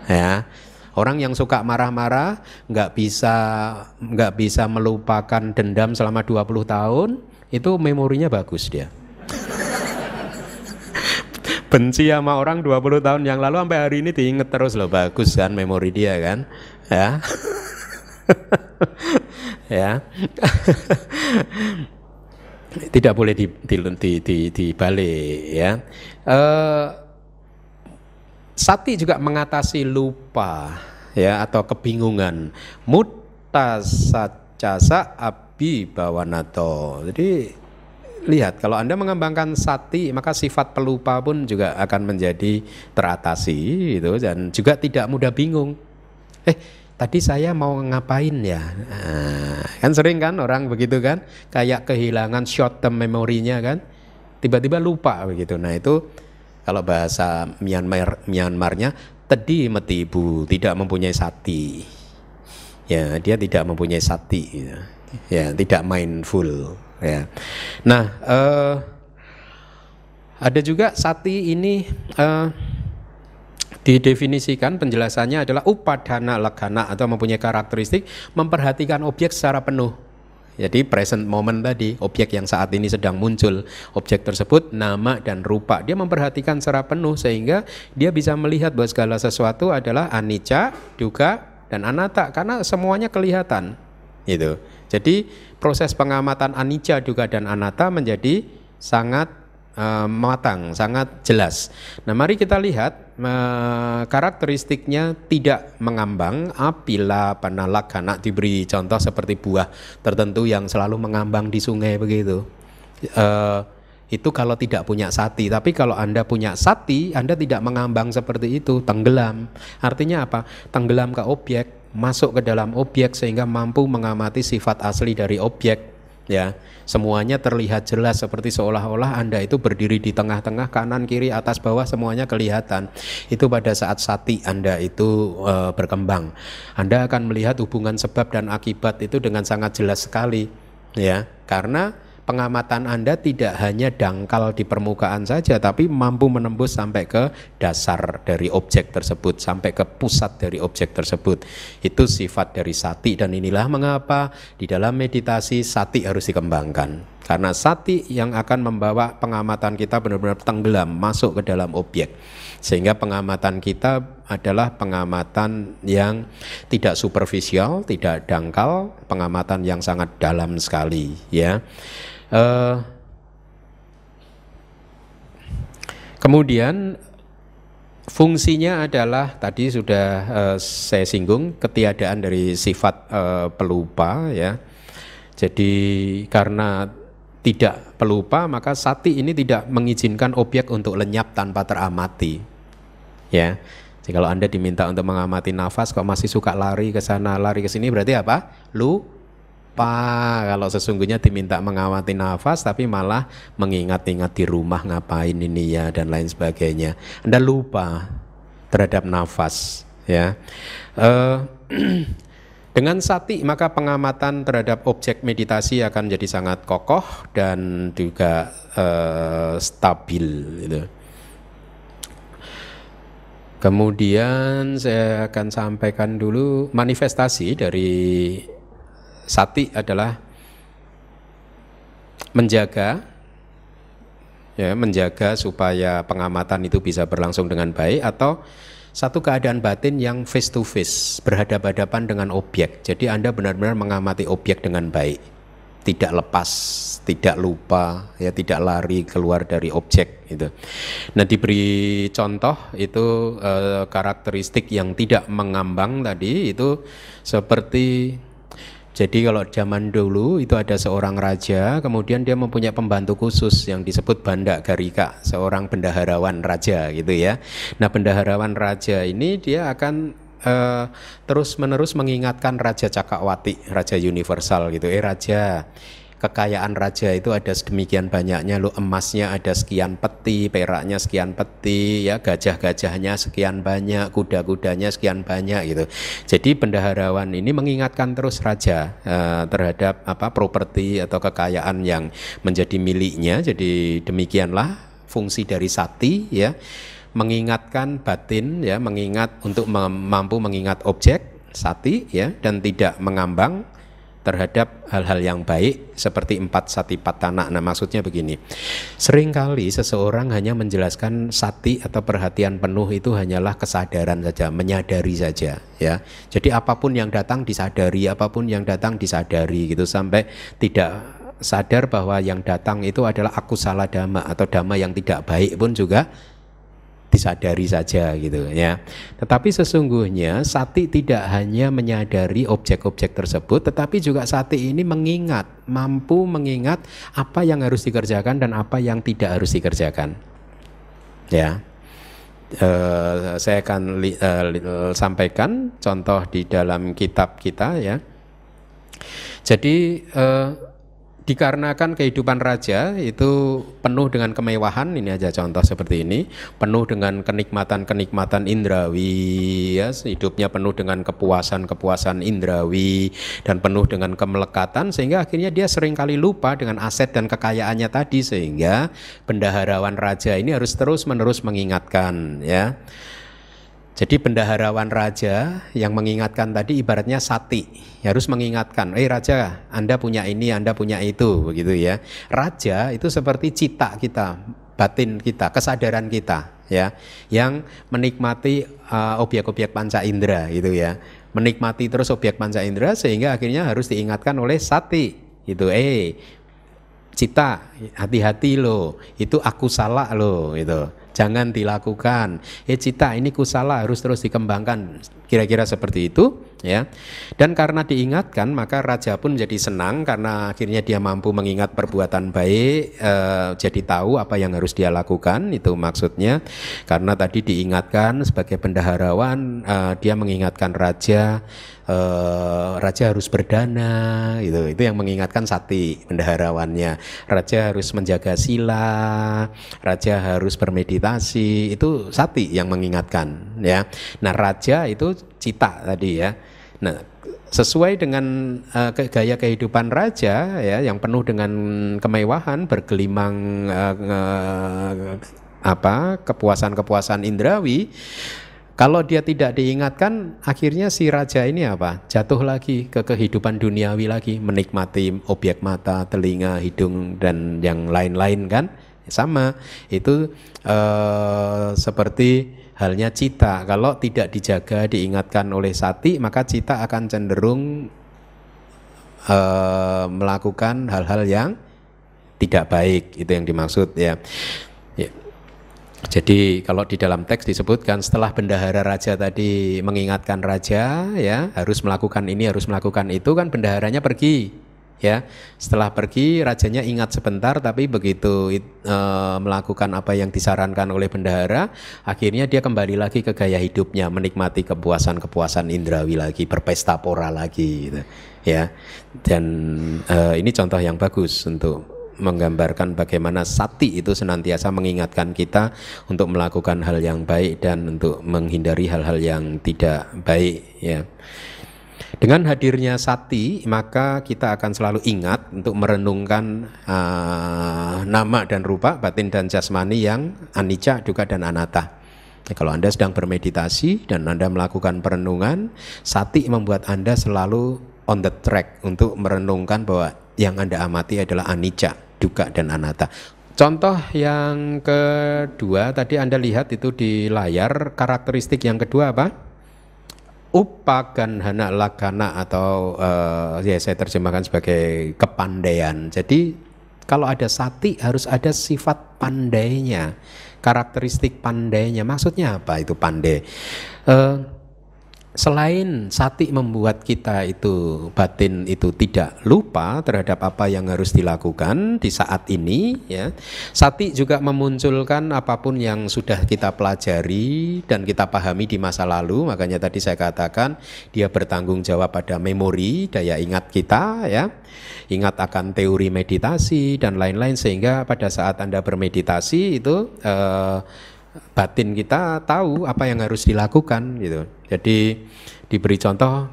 Ya, orang yang suka marah-marah nggak bisa nggak bisa melupakan dendam selama 20 tahun, itu memorinya bagus dia. Benci sama orang 20 tahun yang lalu sampai hari ini diinget terus loh, bagus kan memori dia kan? Ya. *laughs* ya. Tidak boleh di, di, di, di, dibalik ya. Uh, sati juga mengatasi lupa ya atau kebingungan. Mutasacasa abi bawanato. Jadi lihat kalau anda mengembangkan sati maka sifat pelupa pun juga akan menjadi teratasi itu dan juga tidak mudah bingung. Eh tadi saya mau ngapain ya? Nah, kan sering kan orang begitu kan? Kayak kehilangan short term memorinya kan? Tiba-tiba lupa begitu. Nah itu kalau bahasa Myanmar Myanmarnya tadi metibu tidak mempunyai sati. Ya dia tidak mempunyai sati ya, ya tidak mindful ya. Nah uh, ada juga sati ini uh, didefinisikan penjelasannya adalah upadana lakana atau mempunyai karakteristik memperhatikan objek secara penuh. Jadi present moment tadi, objek yang saat ini sedang muncul, objek tersebut nama dan rupa. Dia memperhatikan secara penuh sehingga dia bisa melihat bahwa segala sesuatu adalah anicca, duka, dan anatta karena semuanya kelihatan. Gitu. Jadi proses pengamatan anicca, duka, dan anatta menjadi sangat uh, matang, sangat jelas. Nah, mari kita lihat karakteristiknya tidak mengambang apabila panalakana diberi contoh seperti buah tertentu yang selalu mengambang di sungai begitu. Uh, itu kalau tidak punya sati, tapi kalau Anda punya sati, Anda tidak mengambang seperti itu, tenggelam. Artinya apa? Tenggelam ke objek, masuk ke dalam objek sehingga mampu mengamati sifat asli dari objek ya semuanya terlihat jelas seperti seolah-olah anda itu berdiri di tengah-tengah kanan kiri atas bawah semuanya kelihatan. Itu pada saat sati anda itu e, berkembang. Anda akan melihat hubungan sebab dan akibat itu dengan sangat jelas sekali ya. Karena pengamatan Anda tidak hanya dangkal di permukaan saja, tapi mampu menembus sampai ke dasar dari objek tersebut, sampai ke pusat dari objek tersebut. Itu sifat dari sati dan inilah mengapa di dalam meditasi sati harus dikembangkan. Karena sati yang akan membawa pengamatan kita benar-benar tenggelam masuk ke dalam objek. Sehingga pengamatan kita adalah pengamatan yang tidak superficial, tidak dangkal, pengamatan yang sangat dalam sekali, ya. Uh, kemudian fungsinya adalah tadi sudah uh, saya singgung ketiadaan dari sifat uh, pelupa ya. Jadi karena tidak pelupa maka sati ini tidak mengizinkan objek untuk lenyap tanpa teramati. Ya. Jadi kalau Anda diminta untuk mengamati nafas kok masih suka lari ke sana, lari ke sini berarti apa? Lupa. Kalau sesungguhnya diminta mengamati nafas tapi malah mengingat-ingat di rumah ngapain ini ya dan lain sebagainya. Anda lupa terhadap nafas ya. Uh, *clears throat* Dengan sati maka pengamatan terhadap objek meditasi akan jadi sangat kokoh dan juga uh, stabil. Gitu. Kemudian saya akan sampaikan dulu manifestasi dari sati adalah menjaga ya menjaga supaya pengamatan itu bisa berlangsung dengan baik atau satu keadaan batin yang face to face, berhadapan-hadapan dengan objek. Jadi Anda benar-benar mengamati objek dengan baik, tidak lepas, tidak lupa, ya tidak lari keluar dari objek itu. Nah, diberi contoh itu eh, karakteristik yang tidak mengambang tadi itu seperti jadi kalau zaman dulu itu ada seorang raja, kemudian dia mempunyai pembantu khusus yang disebut Banda Garika, seorang bendaharawan raja gitu ya. Nah bendaharawan raja ini dia akan uh, terus menerus mengingatkan Raja Cakawati, Raja Universal gitu. Eh raja, kekayaan raja itu ada sedemikian banyaknya. Lo emasnya ada sekian peti peraknya sekian peti ya gajah-gajahnya sekian banyak kuda-kudanya sekian banyak gitu. Jadi bendaharawan ini mengingatkan terus raja uh, terhadap apa properti atau kekayaan yang menjadi miliknya. Jadi demikianlah fungsi dari sati ya. Mengingatkan batin ya mengingat untuk mampu mengingat objek sati ya dan tidak mengambang terhadap hal-hal yang baik seperti empat sati patana. Nah maksudnya begini, sering kali seseorang hanya menjelaskan sati atau perhatian penuh itu hanyalah kesadaran saja, menyadari saja ya. Jadi apa pun yang datang disadari, apa pun yang datang disadari gitu sampai tidak sadar bahwa yang datang itu adalah aku salah dhamma atau dhamma yang tidak baik pun juga disadari saja gitu ya. Tetapi sesungguhnya sati tidak hanya menyadari objek-objek tersebut, tetapi juga sati ini mengingat, mampu mengingat apa yang harus dikerjakan dan apa yang tidak harus dikerjakan. Ya. Uh, saya akan li, uh, sampaikan contoh di dalam kitab kita ya. Jadi uh, dikarenakan kehidupan raja itu penuh dengan kemewahan ini aja contoh seperti ini penuh dengan kenikmatan-kenikmatan indrawi ya hidupnya penuh dengan kepuasan-kepuasan indrawi dan penuh dengan kemelekatan sehingga akhirnya dia sering kali lupa dengan aset dan kekayaannya tadi sehingga bendaharawan raja ini harus terus-menerus mengingatkan ya jadi bendaharawan raja yang mengingatkan tadi ibaratnya sati, harus mengingatkan, "Eh raja, Anda punya ini, Anda punya itu." begitu ya. Raja itu seperti cita kita, batin kita, kesadaran kita ya, yang menikmati uh, objek-objek panca indera gitu ya. Menikmati terus objek panca indera sehingga akhirnya harus diingatkan oleh sati. Itu eh cita, hati-hati loh, itu aku salah loh gitu jangan dilakukan. Eh cita ini kusala harus terus dikembangkan. Kira-kira seperti itu ya. Dan karena diingatkan maka raja pun jadi senang karena akhirnya dia mampu mengingat perbuatan baik, eh, jadi tahu apa yang harus dia lakukan itu maksudnya. Karena tadi diingatkan sebagai bendaharawan eh, dia mengingatkan raja uh, raja harus berdana gitu itu yang mengingatkan sati bendaharawannya raja harus menjaga sila raja harus bermeditasi itu sati yang mengingatkan ya nah raja itu cita tadi ya nah sesuai dengan uh, gaya kehidupan raja ya yang penuh dengan kemewahan bergelimang uh, uh, apa kepuasan-kepuasan indrawi kalau dia tidak diingatkan, akhirnya si raja ini apa? Jatuh lagi ke kehidupan duniawi lagi, menikmati objek mata, telinga, hidung dan yang lain-lain kan? Sama, itu eh, seperti halnya cita. Kalau tidak dijaga, diingatkan oleh sati, maka cita akan cenderung eh, melakukan hal-hal yang tidak baik. Itu yang dimaksud ya. ya. Jadi kalau di dalam teks disebutkan setelah bendahara raja tadi mengingatkan raja ya harus melakukan ini harus melakukan itu kan bendaharanya pergi ya setelah pergi rajanya ingat sebentar tapi begitu e, melakukan apa yang disarankan oleh bendahara akhirnya dia kembali lagi ke gaya hidupnya menikmati kepuasan-kepuasan indrawi lagi berpesta pora lagi gitu ya dan e, ini contoh yang bagus untuk menggambarkan bagaimana sati itu senantiasa mengingatkan kita untuk melakukan hal yang baik dan untuk menghindari hal-hal yang tidak baik ya. Dengan hadirnya sati maka kita akan selalu ingat untuk merenungkan uh, nama dan rupa batin dan jasmani yang anicca, duka dan anatta. Ya, kalau Anda sedang bermeditasi dan Anda melakukan perenungan, sati membuat Anda selalu on the track untuk merenungkan bahwa yang Anda amati adalah anicca, duka dan anatta. Contoh yang kedua tadi Anda lihat itu di layar karakteristik yang kedua apa? Upagan hana lakana atau uh, ya saya terjemahkan sebagai kepandaian. Jadi kalau ada sati harus ada sifat pandainya, karakteristik pandainya. Maksudnya apa itu pandai? Uh, selain sati membuat kita itu batin itu tidak lupa terhadap apa yang harus dilakukan di saat ini ya. Sati juga memunculkan apa pun yang sudah kita pelajari dan kita pahami di masa lalu. Makanya tadi saya katakan dia bertanggung jawab pada memori daya ingat kita ya. Ingat akan teori meditasi dan lain-lain sehingga pada saat Anda bermeditasi itu eh, batin kita tahu apa yang harus dilakukan gitu. Jadi diberi contoh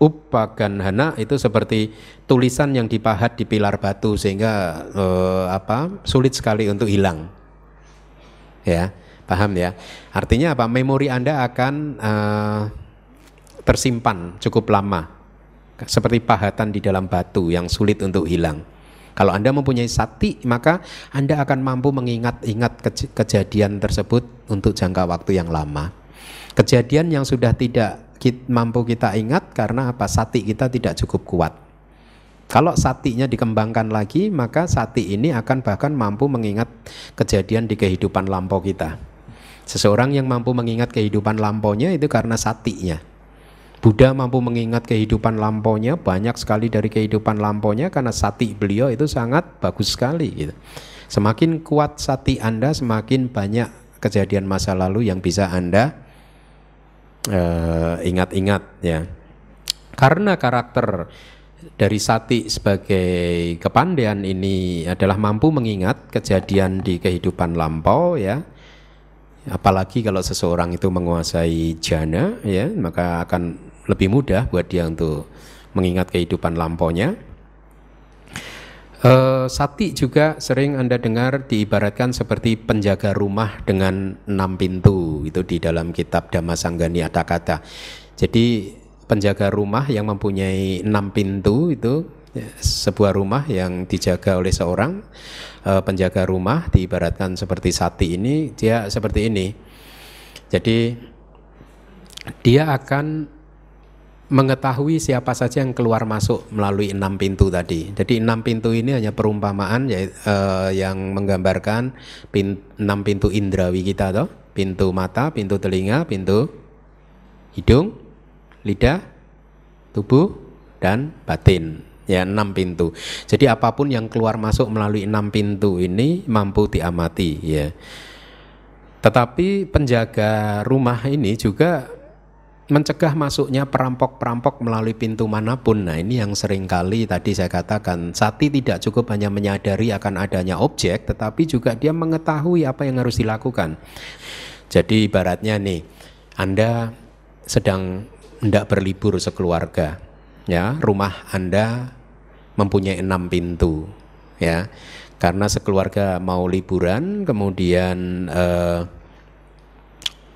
upagan hana itu seperti tulisan yang dipahat di pilar batu sehingga eh, apa sulit sekali untuk hilang. Ya, paham ya? Artinya apa? Memori Anda akan eh, tersimpan cukup lama. Seperti pahatan di dalam batu yang sulit untuk hilang. Kalau Anda mempunyai sati, maka Anda akan mampu mengingat-ingat kejadian tersebut untuk jangka waktu yang lama. Kejadian yang sudah tidak mampu kita ingat karena apa? Sati kita tidak cukup kuat. Kalau satinya dikembangkan lagi, maka sati ini akan bahkan mampu mengingat kejadian di kehidupan lampau kita. Seseorang yang mampu mengingat kehidupan lampaunya itu karena satinya. Buddha mampu mengingat kehidupan lampaunya banyak sekali dari kehidupan lampaunya karena sati beliau itu sangat bagus sekali gitu. Semakin kuat sati Anda, semakin banyak kejadian masa lalu yang bisa Anda uh, ingat-ingat ya. Karena karakter dari sati sebagai kepandaian ini adalah mampu mengingat kejadian di kehidupan lampau ya apalagi kalau seseorang itu menguasai jana ya maka akan lebih mudah buat dia untuk mengingat kehidupan lampaunya. Uh, sati juga sering Anda dengar diibaratkan seperti penjaga rumah dengan enam pintu itu di dalam kitab Dhammasanggani Kata. Jadi penjaga rumah yang mempunyai enam pintu itu ya, sebuah rumah yang dijaga oleh seorang uh, penjaga rumah diibaratkan seperti sati ini dia seperti ini. Jadi dia akan mengetahui siapa saja yang keluar masuk melalui enam pintu tadi. Jadi enam pintu ini hanya perumpamaan ya, uh, yang menggambarkan enam pintu indrawi kita toh, pintu mata, pintu telinga, pintu hidung, lidah, tubuh dan batin. Ya enam pintu. Jadi apa pun yang keluar masuk melalui enam pintu ini mampu diamati ya. Tetapi penjaga rumah ini juga mencegah masuknya perampok-perampok melalui pintu mana pun. Nah, ini yang sering kali tadi saya katakan, sati tidak cukup hanya menyadari akan adanya objek, tetapi juga dia mengetahui apa yang harus dilakukan. Jadi ibaratnya nih, Anda sedang hendak berlibur sekeluarga, ya, rumah Anda mempunyai enam pintu, ya, karena sekeluarga mau liburan, kemudian eh,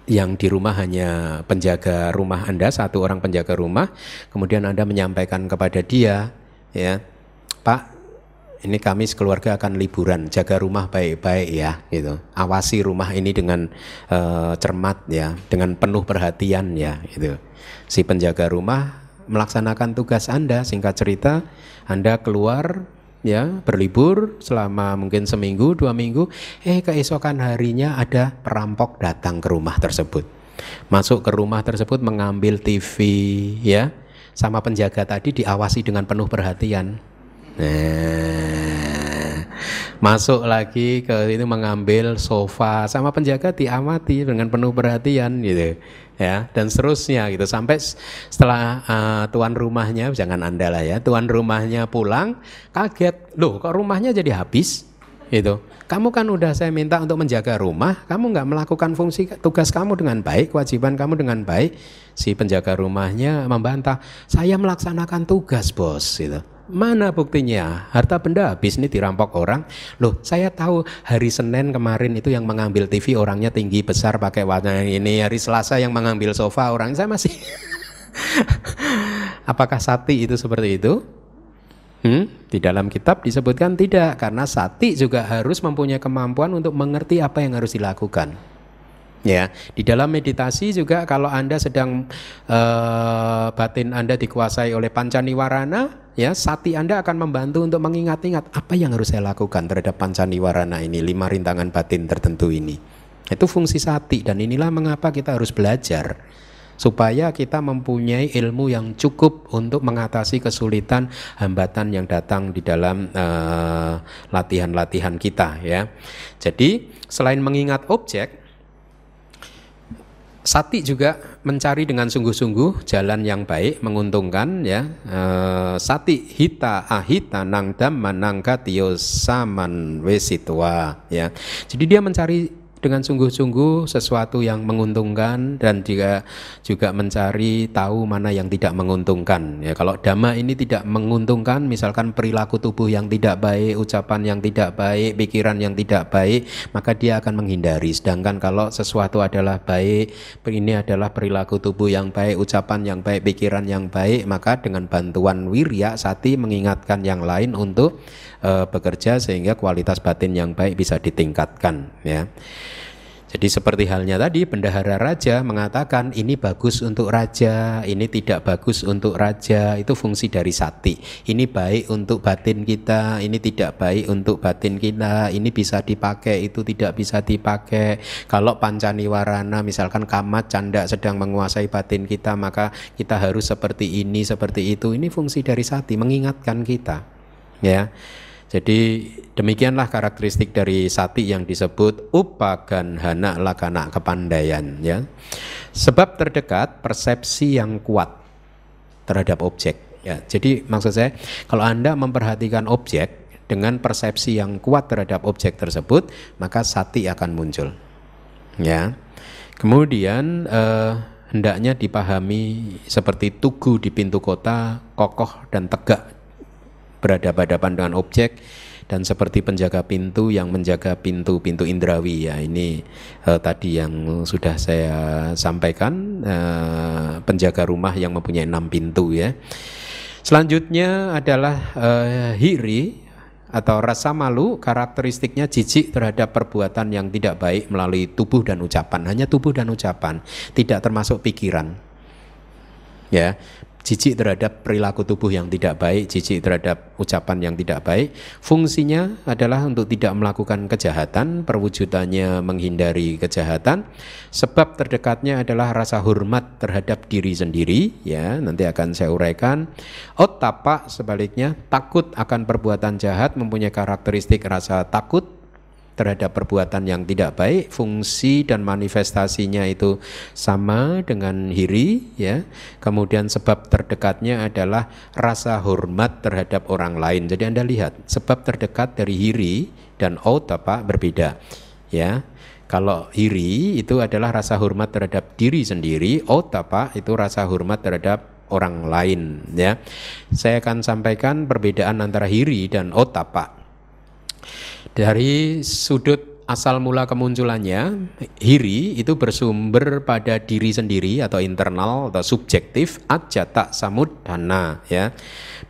yang di rumah hanya penjaga rumah Anda, satu orang penjaga rumah, kemudian Anda menyampaikan kepada dia, ya, Pak, ini kami sekeluarga akan liburan, jaga rumah baik-baik ya, gitu. Awasi rumah ini dengan uh, cermat ya, dengan penuh perhatian ya, gitu. Si penjaga rumah melaksanakan tugas Anda, singkat cerita, Anda keluar ya berlibur selama mungkin seminggu dua minggu eh keesokan harinya ada perampok datang ke rumah tersebut. Masuk ke rumah tersebut mengambil TV ya sama penjaga tadi diawasi dengan penuh perhatian. Nah masuk lagi ke itu mengambil sofa sama penjaga diamati dengan penuh perhatian gitu ya dan seterusnya gitu. Sampai setelah uh, tuan rumahnya jangan anda lah ya tuan rumahnya pulang kaget loh kok rumahnya jadi habis? Itu kamu kan udah saya minta untuk menjaga rumah kamu nggak melakukan fungsi tugas kamu dengan baik kewajiban kamu dengan baik? Si penjaga rumahnya membantah saya melaksanakan tugas bos gitu Mana buktinya? Harta benda habis ini dirampok orang. Loh, saya tahu hari Senin kemarin itu yang mengambil TV orangnya tinggi besar pakai warna ini. Hari Selasa yang mengambil sofa orang saya masih. *laughs* Apakah sati itu seperti itu? Hmm? Di dalam kitab disebutkan tidak, karena sati juga harus mempunyai kemampuan untuk mengerti apa yang harus dilakukan. Ya, di dalam meditasi juga kalau Anda sedang uh, batin Anda dikuasai oleh pancaniwarana, ya, sati Anda akan membantu untuk mengingat-ingat apa yang harus saya lakukan terhadap pancaniwarana ini, lima rintangan batin tertentu ini. Itu fungsi sati dan inilah mengapa kita harus belajar supaya kita mempunyai ilmu yang cukup untuk mengatasi kesulitan hambatan yang datang di dalam latihan-latihan uh, kita ya. Jadi selain mengingat objek Sati juga mencari dengan sungguh-sungguh jalan yang baik, menguntungkan ya. E, sati hita ahita nang dhamma nang saman wesitwa ya. Jadi dia mencari dengan sungguh-sungguh sesuatu yang menguntungkan dan juga juga mencari tahu mana yang tidak menguntungkan. Ya, kalau dhamma ini tidak menguntungkan, misalkan perilaku tubuh yang tidak baik, ucapan yang tidak baik, pikiran yang tidak baik, maka dia akan menghindari. Sedangkan kalau sesuatu adalah baik, ini adalah perilaku tubuh yang baik, ucapan yang baik, pikiran yang baik, maka dengan bantuan wirya sati mengingatkan yang lain untuk uh, bekerja sehingga kualitas batin yang baik bisa ditingkatkan ya. Jadi seperti halnya tadi bendahara raja mengatakan ini bagus untuk raja, ini tidak bagus untuk raja, itu fungsi dari sati. Ini baik untuk batin kita, ini tidak baik untuk batin kita, ini bisa dipakai, itu tidak bisa dipakai. Kalau pancaniwarana misalkan kamat canda sedang menguasai batin kita, maka kita harus seperti ini, seperti itu. Ini fungsi dari sati mengingatkan kita. Ya. Jadi demikianlah karakteristik dari sati yang disebut upagan hana lakana kepandaian ya. Sebab terdekat persepsi yang kuat terhadap objek ya. Jadi maksud saya kalau Anda memperhatikan objek dengan persepsi yang kuat terhadap objek tersebut, maka sati akan muncul. Ya. Kemudian eh, hendaknya dipahami seperti tugu di pintu kota, kokoh dan tegak berhadapan-hadapan dengan objek dan seperti penjaga pintu yang menjaga pintu-pintu indrawi. Ya ini uh, tadi yang sudah saya sampaikan uh, penjaga rumah yang mempunyai enam pintu ya. Selanjutnya adalah uh, hiri atau rasa malu karakteristiknya jijik terhadap perbuatan yang tidak baik melalui tubuh dan ucapan. Hanya tubuh dan ucapan tidak termasuk pikiran. Ya jijik terhadap perilaku tubuh yang tidak baik, jijik terhadap ucapan yang tidak baik. Fungsinya adalah untuk tidak melakukan kejahatan, perwujudannya menghindari kejahatan. Sebab terdekatnya adalah rasa hormat terhadap diri sendiri, ya, nanti akan saya uraikan. Otapa sebaliknya takut akan perbuatan jahat mempunyai karakteristik rasa takut terhadap perbuatan yang tidak baik, fungsi dan manifestasinya itu sama dengan hiri ya. Kemudian sebab terdekatnya adalah rasa hormat terhadap orang lain. Jadi Anda lihat, sebab terdekat dari hiri dan otapa berbeda. Ya. Kalau hiri itu adalah rasa hormat terhadap diri sendiri, otapa itu rasa hormat terhadap orang lain ya. Saya akan sampaikan perbedaan antara hiri dan otapa dari sudut asal mula kemunculannya hiri itu bersumber pada diri sendiri atau internal atau subjektif ajata samudana ya.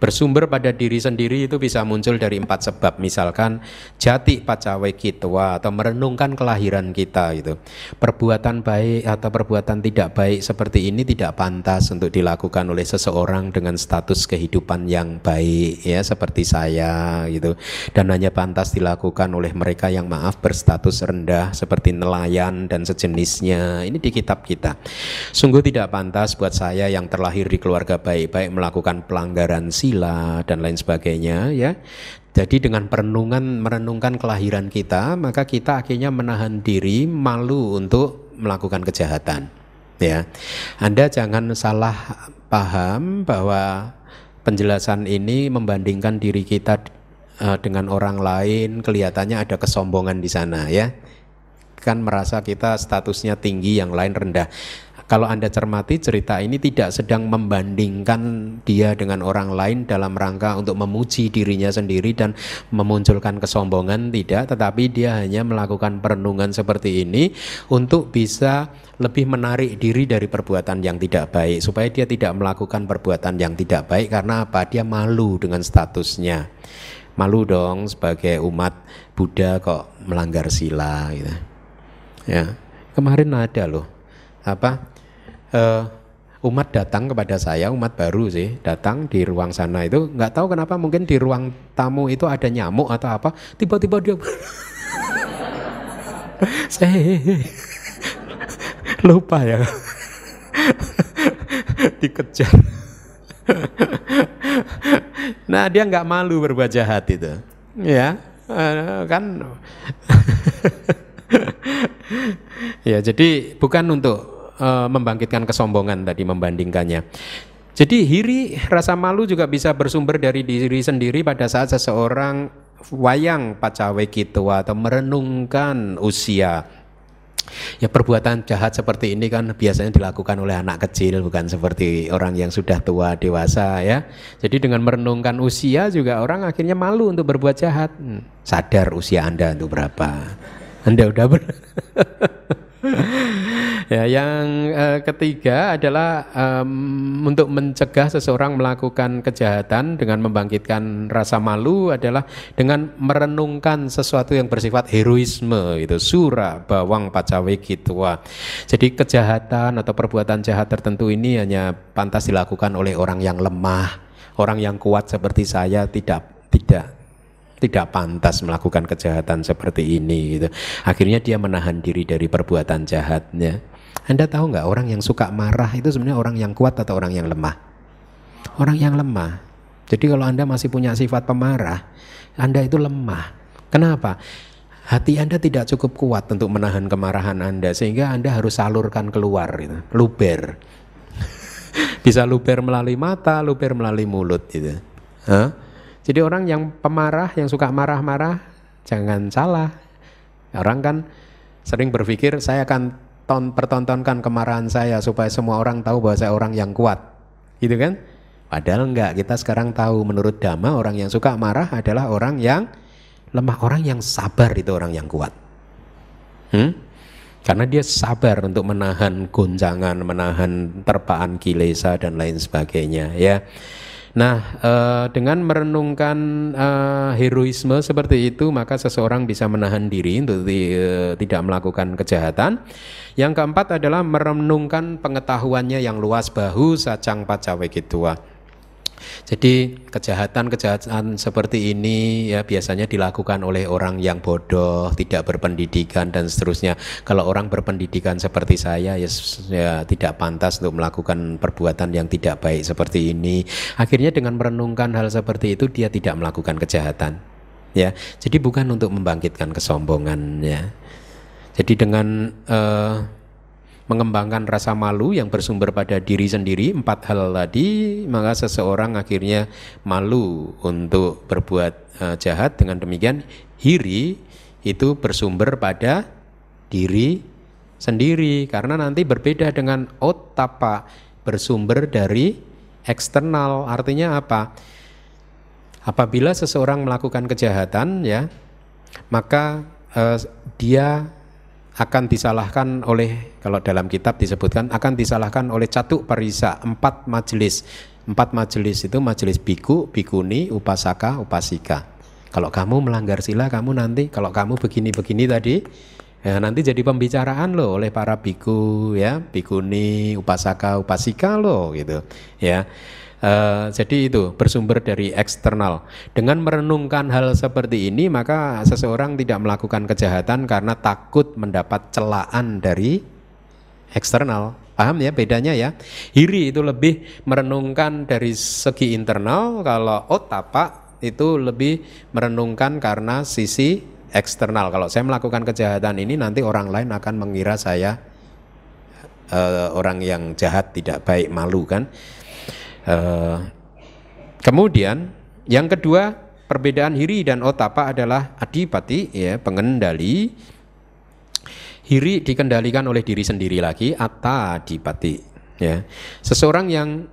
Bersumber pada diri sendiri itu bisa muncul dari empat sebab. Misalkan jati pacawe kitwa atau merenungkan kelahiran kita itu perbuatan baik atau perbuatan tidak baik seperti ini tidak pantas untuk dilakukan oleh seseorang dengan status kehidupan yang baik ya seperti saya gitu. Dan hanya pantas dilakukan oleh mereka yang maaf berstatus rendah seperti nelayan dan sejenisnya ini di kitab kita sungguh tidak pantas buat saya yang terlahir di keluarga baik-baik melakukan pelanggaran sila dan lain sebagainya ya jadi dengan perenungan merenungkan kelahiran kita, maka kita akhirnya menahan diri malu untuk melakukan kejahatan. Ya. Anda jangan salah paham bahwa penjelasan ini membandingkan diri kita uh, dengan orang lain, kelihatannya ada kesombongan di sana ya. Kan merasa kita statusnya tinggi, yang lain rendah kalau Anda cermati cerita ini tidak sedang membandingkan dia dengan orang lain dalam rangka untuk memuji dirinya sendiri dan memunculkan kesombongan tidak, tetapi dia hanya melakukan perenungan seperti ini untuk bisa lebih menarik diri dari perbuatan yang tidak baik supaya dia tidak melakukan perbuatan yang tidak baik karena apa? Dia malu dengan statusnya. Malu dong sebagai umat Buddha kok melanggar sila gitu. Ya. Kemarin ada loh apa uh, umat datang kepada saya, umat baru sih, datang di ruang sana itu nggak tahu kenapa mungkin di ruang tamu itu ada nyamuk atau apa, tiba-tiba dia saya *laughs* lupa ya *laughs* dikejar. *laughs* nah dia nggak malu berbuat jahat itu, ya uh, kan. *laughs* ya jadi bukan untuk uh, membangkitkan kesombongan tadi membandingkannya. Jadi hiri rasa malu juga bisa bersumber dari diri sendiri pada saat seseorang wayang pacawe gitu atau merenungkan usia Ya perbuatan jahat seperti ini kan biasanya dilakukan oleh anak kecil bukan seperti orang yang sudah tua dewasa ya. Jadi dengan merenungkan usia juga orang akhirnya malu untuk berbuat jahat. Hmm, sadar usia Anda untuk berapa? Anda udah ber *laughs* ya, yang uh, ketiga adalah um, untuk mencegah seseorang melakukan kejahatan dengan membangkitkan rasa malu adalah dengan merenungkan sesuatu yang bersifat heroisme itu sura bawang pacawe kitwa. Jadi kejahatan atau perbuatan jahat tertentu ini hanya pantas dilakukan oleh orang yang lemah, orang yang kuat seperti saya tidak tidak tidak pantas melakukan kejahatan seperti ini gitu. Akhirnya dia menahan diri dari perbuatan jahatnya. Anda tahu nggak orang yang suka marah itu sebenarnya orang yang kuat atau orang yang lemah? Orang yang lemah. Jadi kalau Anda masih punya sifat pemarah, Anda itu lemah. Kenapa? Hati Anda tidak cukup kuat untuk menahan kemarahan Anda sehingga Anda harus salurkan keluar gitu. Luber. *laughs* Bisa luber melalui mata, luber melalui mulut gitu. Hah? Jadi orang yang pemarah, yang suka marah-marah, jangan salah. Orang kan sering berpikir saya akan ton, pertontonkan kemarahan saya supaya semua orang tahu bahwa saya orang yang kuat. Gitu kan? Padahal enggak, kita sekarang tahu menurut Dhamma orang yang suka marah adalah orang yang lemah, orang yang sabar itu orang yang kuat. Hmm? Karena dia sabar untuk menahan goncangan, menahan terpaan kilesa dan lain sebagainya ya. Nah, uh, dengan merenungkan uh, heroisme seperti itu, maka seseorang bisa menahan diri untuk uh, tidak melakukan kejahatan. Yang keempat adalah merenungkan pengetahuannya yang luas bahu sacang pacawe kitua jadi kejahatan-kejahatan seperti ini ya biasanya dilakukan oleh orang yang bodoh, tidak berpendidikan dan seterusnya. Kalau orang berpendidikan seperti saya ya, ya tidak pantas untuk melakukan perbuatan yang tidak baik seperti ini. Akhirnya dengan merenungkan hal seperti itu dia tidak melakukan kejahatan. Ya, jadi bukan untuk membangkitkan kesombongan ya. Jadi dengan uh, mengembangkan rasa malu yang bersumber pada diri sendiri empat hal tadi maka seseorang akhirnya malu untuk berbuat uh, jahat. Dengan demikian hiri itu bersumber pada diri sendiri. Karena nanti berbeda dengan otapa bersumber dari eksternal. Artinya apa? Apabila seseorang melakukan kejahatan ya maka uh, dia akan disalahkan oleh kalau dalam kitab disebutkan akan disalahkan oleh catuk parisa empat majelis. Empat majelis itu majelis biku bikuni upasaka upasika. Kalau kamu melanggar sila kamu nanti kalau kamu begini begini tadi ya nanti jadi pembicaraan loh oleh para biku ya bikuni upasaka upasika loh gitu ya Uh, jadi itu bersumber dari eksternal. Dengan merenungkan hal seperti ini, maka seseorang tidak melakukan kejahatan karena takut mendapat celaan dari eksternal. Paham ya bedanya ya? Hiri itu lebih merenungkan dari segi internal, kalau otapa itu lebih merenungkan karena sisi eksternal. Kalau saya melakukan kejahatan ini nanti orang lain akan mengira saya uh, orang yang jahat, tidak baik, malu kan? Uh, kemudian yang kedua perbedaan hiri dan otapa adalah adipati ya pengendali. Hiri dikendalikan oleh diri sendiri lagi atta adipati ya. Seseorang yang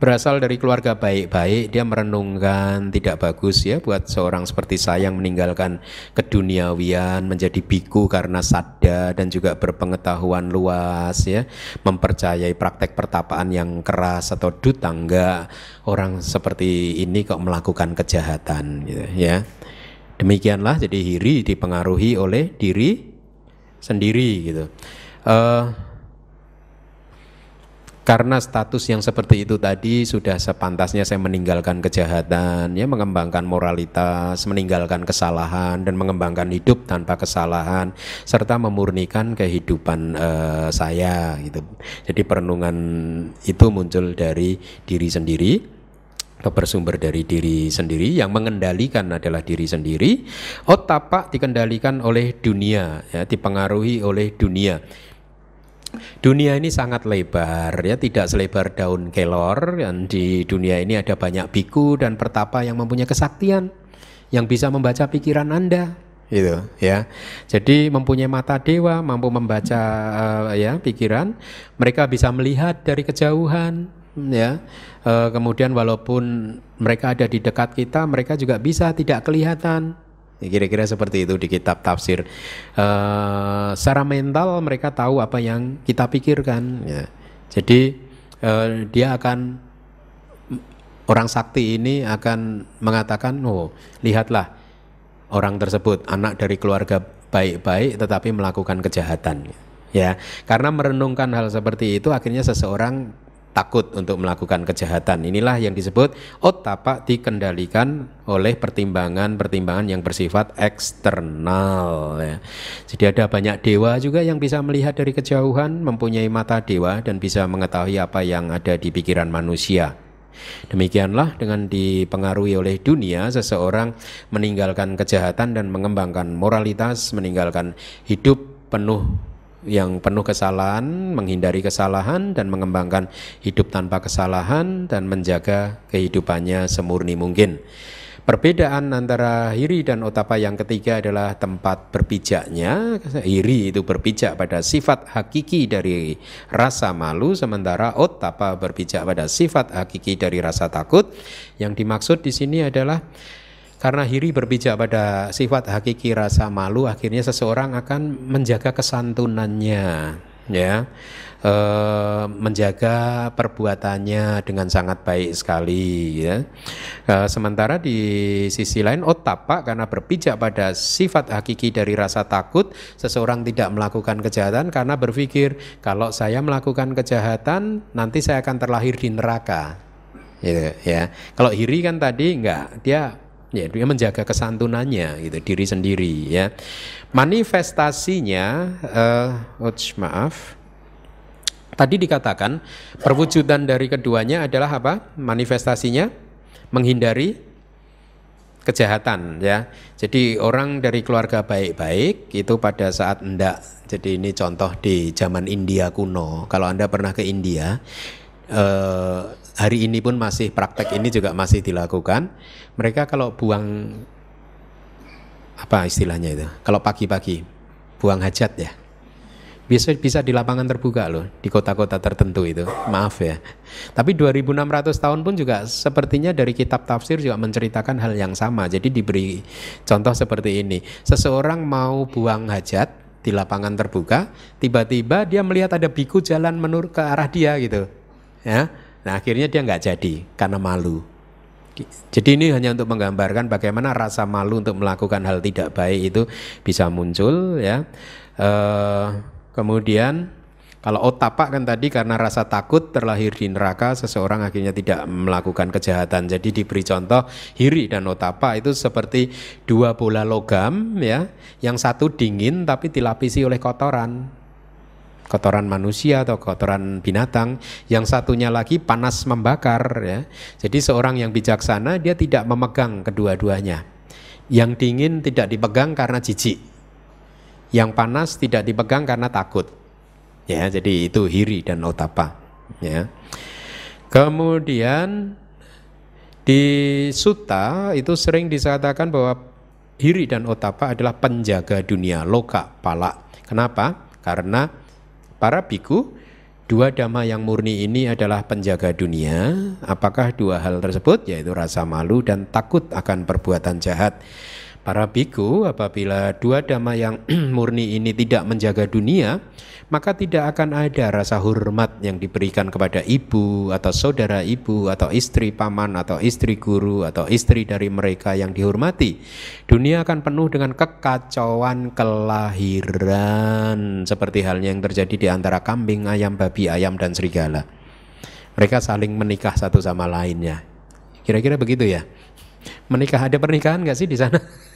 berasal dari keluarga baik-baik, dia merenungkan tidak bagus ya buat seorang seperti saya yang meninggalkan keduniawian, menjadi biku karena sadda dan juga berpengetahuan luas ya, mempercayai praktek pertapaan yang keras atau dutangga. Orang seperti ini kok melakukan kejahatan gitu ya. Demikianlah jadi hiri dipengaruhi oleh diri sendiri gitu. Uh, karena status yang seperti itu tadi sudah sepantasnya saya meninggalkan kejahatan, ya mengembangkan moralitas, meninggalkan kesalahan dan mengembangkan hidup tanpa kesalahan serta memurnikan kehidupan uh, saya gitu. Jadi perenungan itu muncul dari diri sendiri bersumber dari diri sendiri. Yang mengendalikan adalah diri sendiri. Otak dikendalikan oleh dunia ya dipengaruhi oleh dunia Dunia ini sangat lebar ya, tidak selebar daun kelor dan di dunia ini ada banyak biku dan pertapa yang mempunyai kesaktian yang bisa membaca pikiran Anda gitu ya. Jadi mempunyai mata dewa, mampu membaca uh, ya pikiran, mereka bisa melihat dari kejauhan ya. Uh, kemudian walaupun mereka ada di dekat kita, mereka juga bisa tidak kelihatan Kira-kira seperti itu di kitab tafsir. Uh, secara mental mereka tahu apa yang kita pikirkan. Ya. Jadi uh, dia akan orang sakti ini akan mengatakan, oh lihatlah orang tersebut anak dari keluarga baik-baik tetapi melakukan kejahatan. Ya, karena merenungkan hal seperti itu akhirnya seseorang takut untuk melakukan kejahatan. Inilah yang disebut otak dikendalikan oleh pertimbangan-pertimbangan yang bersifat eksternal. Ya. Jadi ada banyak dewa juga yang bisa melihat dari kejauhan, mempunyai mata dewa dan bisa mengetahui apa yang ada di pikiran manusia. Demikianlah dengan dipengaruhi oleh dunia seseorang meninggalkan kejahatan dan mengembangkan moralitas, meninggalkan hidup penuh yang penuh kesalahan, menghindari kesalahan dan mengembangkan hidup tanpa kesalahan dan menjaga kehidupannya semurni mungkin. Perbedaan antara hiri dan otapa yang ketiga adalah tempat berpijaknya. Hiri itu berpijak pada sifat hakiki dari rasa malu, sementara otapa berpijak pada sifat hakiki dari rasa takut. Yang dimaksud di sini adalah karena hiri berpijak pada sifat hakiki rasa malu, akhirnya seseorang akan menjaga kesantunannya, ya, e, menjaga perbuatannya dengan sangat baik sekali, ya. E, sementara di sisi lain otapa karena berpijak pada sifat hakiki dari rasa takut, seseorang tidak melakukan kejahatan karena berpikir kalau saya melakukan kejahatan nanti saya akan terlahir di neraka, gitu, ya. Kalau hiri kan tadi enggak, dia ya dia menjaga kesantunannya gitu diri sendiri ya. Manifestasinya uh, maaf. Tadi dikatakan perwujudan dari keduanya adalah apa? Manifestasinya menghindari kejahatan ya. Jadi orang dari keluarga baik-baik itu pada saat enggak jadi ini contoh di zaman India kuno. Kalau anda pernah ke India eh, hari ini pun masih praktek ini juga masih dilakukan. Mereka kalau buang apa istilahnya itu? Kalau pagi-pagi buang hajat ya. Bisa bisa di lapangan terbuka loh di kota-kota tertentu itu. Maaf ya. Tapi 2600 tahun pun juga sepertinya dari kitab tafsir juga menceritakan hal yang sama. Jadi diberi contoh seperti ini. Seseorang mau buang hajat di lapangan terbuka, tiba-tiba dia melihat ada biku jalan menurut ke arah dia gitu. Ya. Nah, akhirnya dia nggak jadi karena malu. Jadi ini hanya untuk menggambarkan bagaimana rasa malu untuk melakukan hal tidak baik itu bisa muncul ya. Uh, Kemudian kalau otapak kan tadi karena rasa takut terlahir di neraka seseorang akhirnya tidak melakukan kejahatan. Jadi diberi contoh hiri dan otapa itu seperti dua bola logam ya, yang satu dingin tapi dilapisi oleh kotoran. Kotoran manusia atau kotoran binatang, yang satunya lagi panas membakar ya. Jadi seorang yang bijaksana dia tidak memegang kedua-duanya. Yang dingin tidak dipegang karena jijik, yang panas tidak dipegang karena takut. Ya, jadi itu hiri dan otapa. Ya. Kemudian di suta itu sering disatakan bahwa hiri dan otapa adalah penjaga dunia, loka, pala. Kenapa? Karena para biku dua dhamma yang murni ini adalah penjaga dunia. Apakah dua hal tersebut yaitu rasa malu dan takut akan perbuatan jahat? Para biku apabila dua dhamma yang *clears throat* murni ini tidak menjaga dunia, maka tidak akan ada rasa hormat yang diberikan kepada ibu atau saudara ibu atau istri paman atau istri guru atau istri dari mereka yang dihormati. Dunia akan penuh dengan kekacauan kelahiran seperti halnya yang terjadi di antara kambing, ayam, babi, ayam dan serigala. Mereka saling menikah satu sama lainnya. Kira-kira begitu ya? Menikah ada pernikahan nggak sih di sana? *laughs*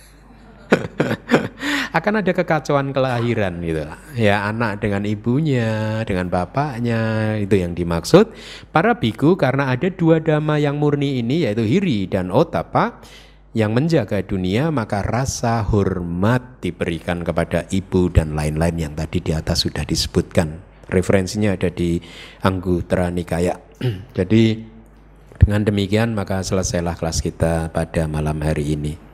*laughs* akan ada kekacauan kelahiran gitu. Ya anak dengan ibunya dengan bapaknya itu yang dimaksud. Para biku karena ada dua dhamma yang murni ini yaitu hiri dan otapa yang menjaga dunia maka rasa hormat diberikan kepada ibu dan lain-lain yang tadi di atas sudah disebutkan. Referensinya ada di Anggutara Nikaya. *clears throat* Jadi dengan demikian maka selesailah kelas kita pada malam hari ini